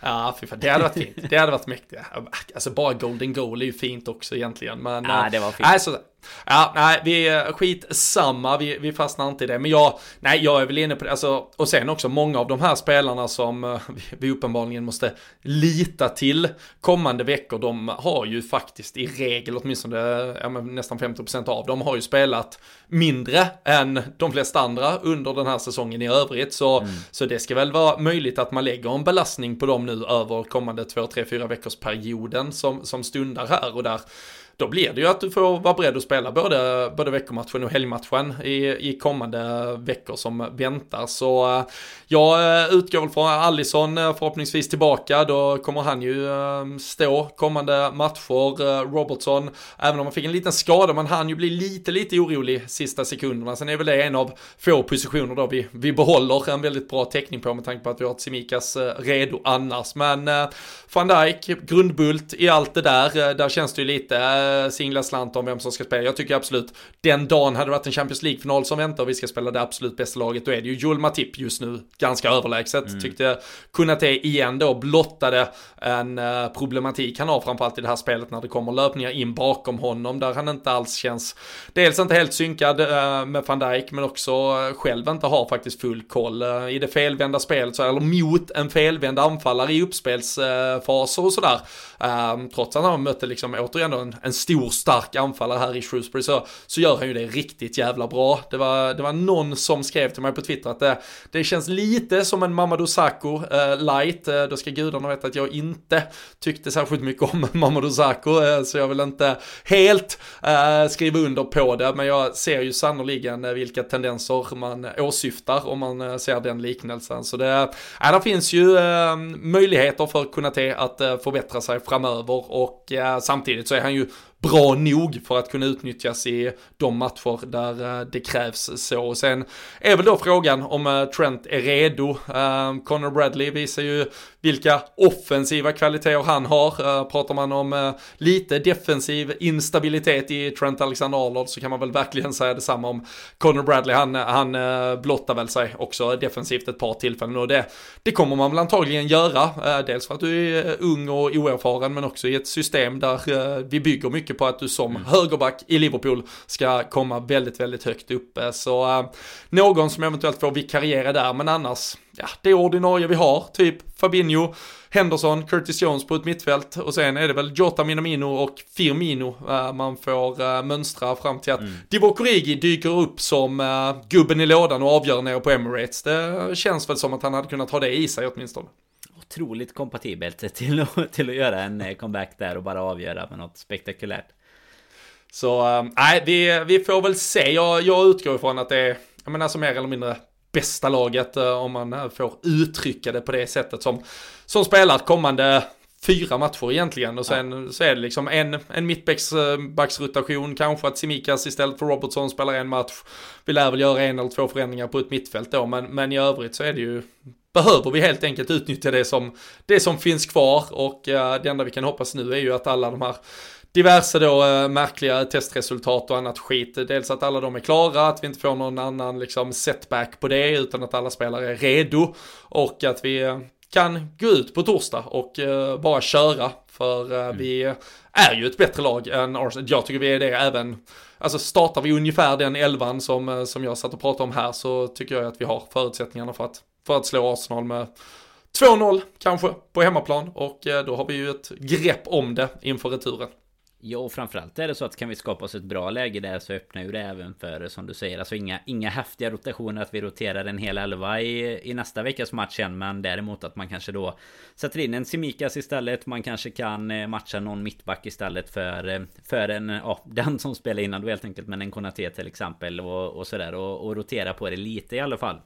Ja, fy fan. Det hade varit fint. Det hade varit mäktigt. Alltså bara golden goal är ju fint också egentligen. Men, ja, det var fint. Alltså, Ja, nej, vi skit samma, vi, vi fastnar inte i det. Men jag, nej, jag är väl inne på det. Alltså, och sen också många av de här spelarna som uh, vi uppenbarligen måste lita till kommande veckor, de har ju faktiskt i regel, åtminstone ja, nästan 50% av dem har ju spelat mindre än de flesta andra under den här säsongen i övrigt. Så, mm. så det ska väl vara möjligt att man lägger en belastning på dem nu över kommande 2, 3, 4 veckors perioden som, som stundar här och där då blir det ju att du får vara beredd att spela både, både veckomatchen och helgmatchen i, i kommande veckor som väntar. Så eh, jag eh, utgår väl från Allison eh, förhoppningsvis tillbaka. Då kommer han ju stå kommande matcher. Robertson, även om han fick en liten skada, men han ju bli lite, lite orolig sista sekunderna. Sen är väl det en av få positioner då vi, vi behåller en väldigt bra täckning på med tanke på att vi har Tsimikas redo annars. Men van Dijk, grundbult i allt det där. Där känns det ju lite singla slant om vem som ska spela. Jag tycker absolut, den dagen hade det varit en Champions League-final som väntar och vi ska spela det absolut bästa laget, då är det ju Joel Matip just nu ganska överlägset. Mm. Tyckte Kunate igen då blottade en uh, problematik han har framförallt i det här spelet när det kommer löpningar in bakom honom där han inte alls känns, dels inte helt synkad uh, med van Dijk men också själv inte har faktiskt full koll. I det felvända spelet, så, eller mot en felvänd anfallare i uppspelsfaser och sådär. trots att han mötte liksom återigen en, en stor stark anfallare här i Shrewsbury så, så gör han ju det riktigt jävla bra. Det var, det var någon som skrev till mig på Twitter att det, det känns lite som en Mamadou Sakho eh, light. Eh, då ska gudarna veta att jag inte tyckte särskilt mycket om *laughs* Mamadou Sakho eh, så jag vill inte helt eh, skriva under på det men jag ser ju sannoliken eh, vilka tendenser man åsyftar om man eh, ser den liknelsen. Så det, äh, det finns ju möjligheter för Kunate att förbättra sig framöver och samtidigt så är han ju bra nog för att kunna utnyttjas i de matcher där eh, det krävs så. och Sen är väl då frågan om eh, Trent är redo. Eh, Connor Bradley visar ju vilka offensiva kvaliteter han har. Pratar man om lite defensiv instabilitet i Trent Alexander-Arnold så kan man väl verkligen säga detsamma om Connor Bradley. Han, han blottar väl sig också defensivt ett par tillfällen och det, det kommer man väl antagligen göra. Dels för att du är ung och oerfaren men också i ett system där vi bygger mycket på att du som mm. högerback i Liverpool ska komma väldigt, väldigt högt uppe. Så någon som eventuellt får vikariera där, men annars, ja, det ordinarie vi har, typ Fabinho, Henderson, Curtis Jones på ett mittfält och sen är det väl Jota Minamino och Firmino äh, man får äh, mönstra fram till att mm. Divock Origi dyker upp som äh, gubben i lådan och avgör nere på Emirates. Det känns väl som att han hade kunnat ha det i sig åtminstone otroligt kompatibelt till att, till att göra en eh, comeback där och bara avgöra med något spektakulärt. Så eh, nej, äh, vi, vi får väl se. Jag, jag utgår ifrån att det är, jag menar, som mer eller mindre bästa laget äh, om man får uttrycka det på det sättet som, som spelar kommande fyra matcher egentligen och sen ja. så är det liksom en, en mittbacksrotation, kanske att Simikas istället för Robertson spelar en match. Vi lär väl göra en eller två förändringar på ett mittfält då, men, men i övrigt så är det ju behöver vi helt enkelt utnyttja det som, det som finns kvar och uh, det enda vi kan hoppas nu är ju att alla de här diverse då uh, märkliga testresultat och annat skit. Dels att alla de är klara, att vi inte får någon annan liksom setback på det utan att alla spelare är redo och att vi uh, kan gå ut på torsdag och bara köra för mm. vi är ju ett bättre lag än Arsenal. Jag tycker vi är det även Alltså startar vi ungefär den elvan som, som jag satt och pratade om här så tycker jag att vi har förutsättningarna för att för att slå Arsenal med 2-0 kanske på hemmaplan och eh, då har vi ju ett grepp om det inför returen. Ja, och framförallt är det så att kan vi skapa oss ett bra läge där så öppnar ju det även för, som du säger, alltså inga, inga häftiga rotationer att vi roterar en hel elva i, i nästa veckas match än. Men däremot att man kanske då sätter in en Simikas istället. Man kanske kan eh, matcha någon mittback istället för, eh, för en, ja, den som spelar innan då helt enkelt. Men en Konate till exempel och, och sådär. Och, och rotera på det lite i alla fall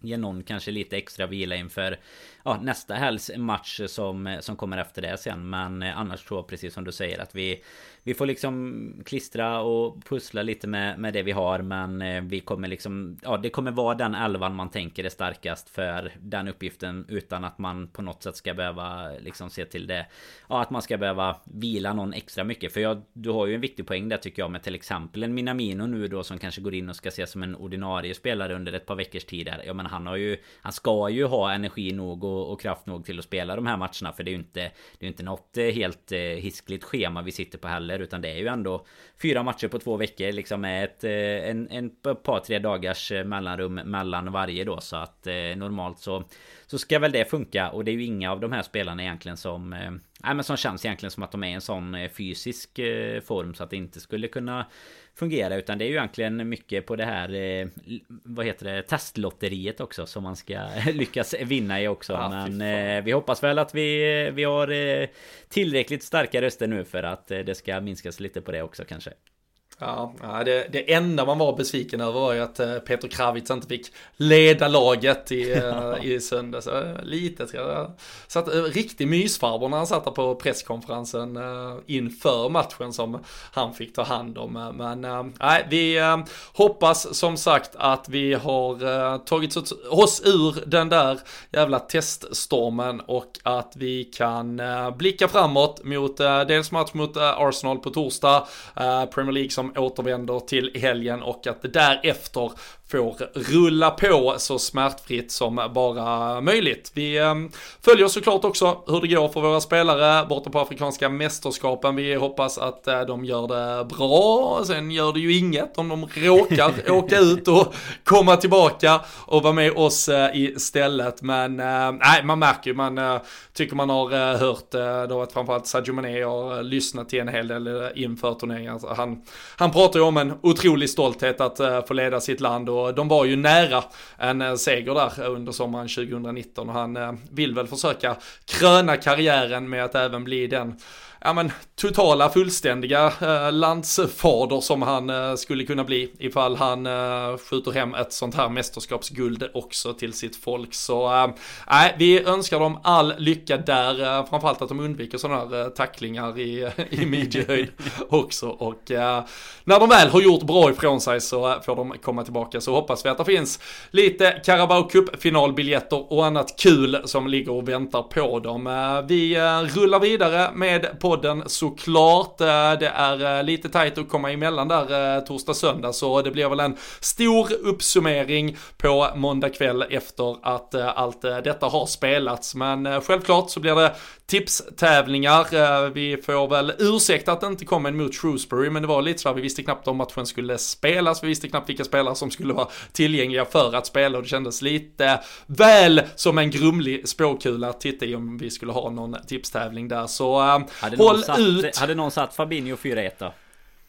ge någon kanske lite extra vila inför ja, nästa helgs match som, som kommer efter det sen. Men eh, annars tror jag precis som du säger att vi vi får liksom klistra och pussla lite med, med det vi har men eh, vi kommer liksom Ja det kommer vara den elvan man tänker är starkast för den uppgiften utan att man på något sätt ska behöva liksom se till det Ja att man ska behöva vila någon extra mycket för jag, du har ju en viktig poäng där tycker jag med till exempel en Minamino nu då som kanske går in och ska ses som en ordinarie spelare under ett par veckors tid här. Ja men han har ju Han ska ju ha energi nog och, och kraft nog till att spela de här matcherna för det är ju inte Det är ju inte något eh, helt eh, hiskligt schema vi sitter på heller utan det är ju ändå Fyra matcher på två veckor liksom med ett eh, en, en par tre dagars eh, mellanrum mellan varje då så att eh, normalt så Så ska väl det funka och det är ju inga av de här spelarna egentligen som Nej men som känns egentligen som att de är i en sån fysisk form så att det inte skulle kunna fungera utan det är ju egentligen mycket på det här eh, Vad heter det? Testlotteriet också som man ska *laughs* lyckas vinna i också ja, Men eh, vi hoppas väl att vi, vi har eh, tillräckligt starka röster nu för att det ska minskas lite på det också kanske Ja, det, det enda man var besviken över var ju att eh, Peter Kravitz inte fick leda laget i, eh, *laughs* i söndags. Lite tror jag. Så att, eh, riktig mysfarbror när han satt på presskonferensen inför matchen som han fick ta hand om. Men nej, vi hoppas som sagt att vi har tagit oss ur den där jävla teststormen och att vi kan blicka framåt mot dels match mot Arsenal på torsdag, Premier League som återvänder till helgen och att det därefter får rulla på så smärtfritt som bara möjligt. Vi följer såklart också hur det går för våra spelare borta på Afrikanska mästerskapen. Vi hoppas att de gör det bra. Sen gör det ju inget om de råkar *laughs* åka ut och komma tillbaka och vara med oss istället. Men nej, man märker ju, man tycker man har hört, då att framförallt Sadio Mané har lyssnat till en hel del inför turneringen. Alltså han, han pratar ju om en otrolig stolthet att få leda sitt land och de var ju nära en seger där under sommaren 2019 och han eh, vill väl försöka kröna karriären med att även bli den ja men totala fullständiga eh, landsfader som han eh, skulle kunna bli ifall han eh, skjuter hem ett sånt här mästerskapsguld också till sitt folk. Så eh, nej, vi önskar dem all lycka där, eh, framförallt att de undviker sådana här eh, tacklingar i, *laughs* i midjehöjd *laughs* också. Och när de väl har gjort bra ifrån sig så får de komma tillbaka så hoppas vi att det finns lite Carabao Cup finalbiljetter och annat kul som ligger och väntar på dem. vi rullar vidare med podden såklart. Eh, det är eh, lite tajt att komma emellan där eh, torsdag söndag så det blir väl en stor uppsummering på måndag kväll efter att allt detta har spelats. Men självklart så blir det tipstävlingar. Vi får väl ursäkta att det inte kom en mot Shrewsbury, men det var lite så här, vi visste knappt om matchen skulle spelas, vi visste knappt vilka spelare som skulle vara tillgängliga för att spela och det kändes lite väl som en grumlig spåkula att titta i om vi skulle ha någon tipstävling där. Så hade Håll satt, ut! Hade någon satt Fabinho 4-1 då?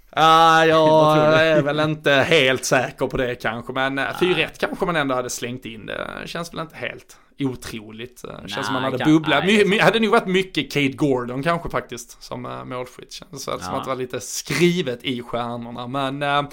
Ah, *laughs* jag är väl inte helt säker på det kanske, men 4-1 kanske man ändå hade slängt in. Det känns väl inte helt otroligt. Det känns som man hade bubblat. My, hade nog varit mycket Kate Gordon kanske faktiskt som äh, målskytt. Känns ja. som att det var lite skrivet i stjärnorna. Men äh,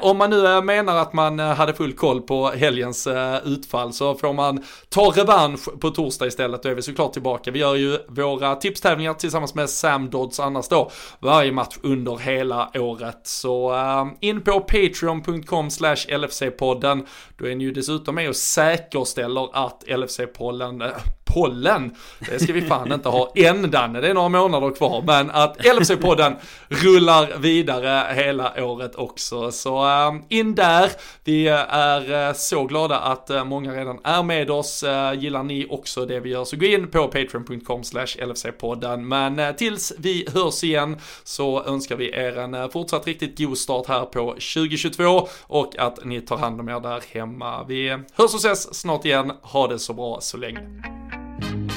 om man nu menar att man hade full koll på helgens äh, utfall så får man ta revansch på torsdag istället. Då är vi såklart tillbaka. Vi gör ju våra tipstävlingar tillsammans med Sam Dodds annars då varje match under hela året. Så äh, in på patreon.com slash LFC-podden. Då är ni ju dessutom med och säkerställer att LFC pollen, eh, pollen, det ska vi fan inte ha än Danne, det är några månader kvar, men att LFC-podden rullar vidare hela året också. Så eh, in där, vi eh, är eh, så glada att många redan är med oss. gillar ni också det vi gör så gå in på patreon.com slash LFC-podden. Men tills vi hörs igen så önskar vi er en fortsatt riktigt god start här på 2022 och att ni tar hand om er där hemma. Vi hörs och ses snart igen, ha det så bra så länge. Bye.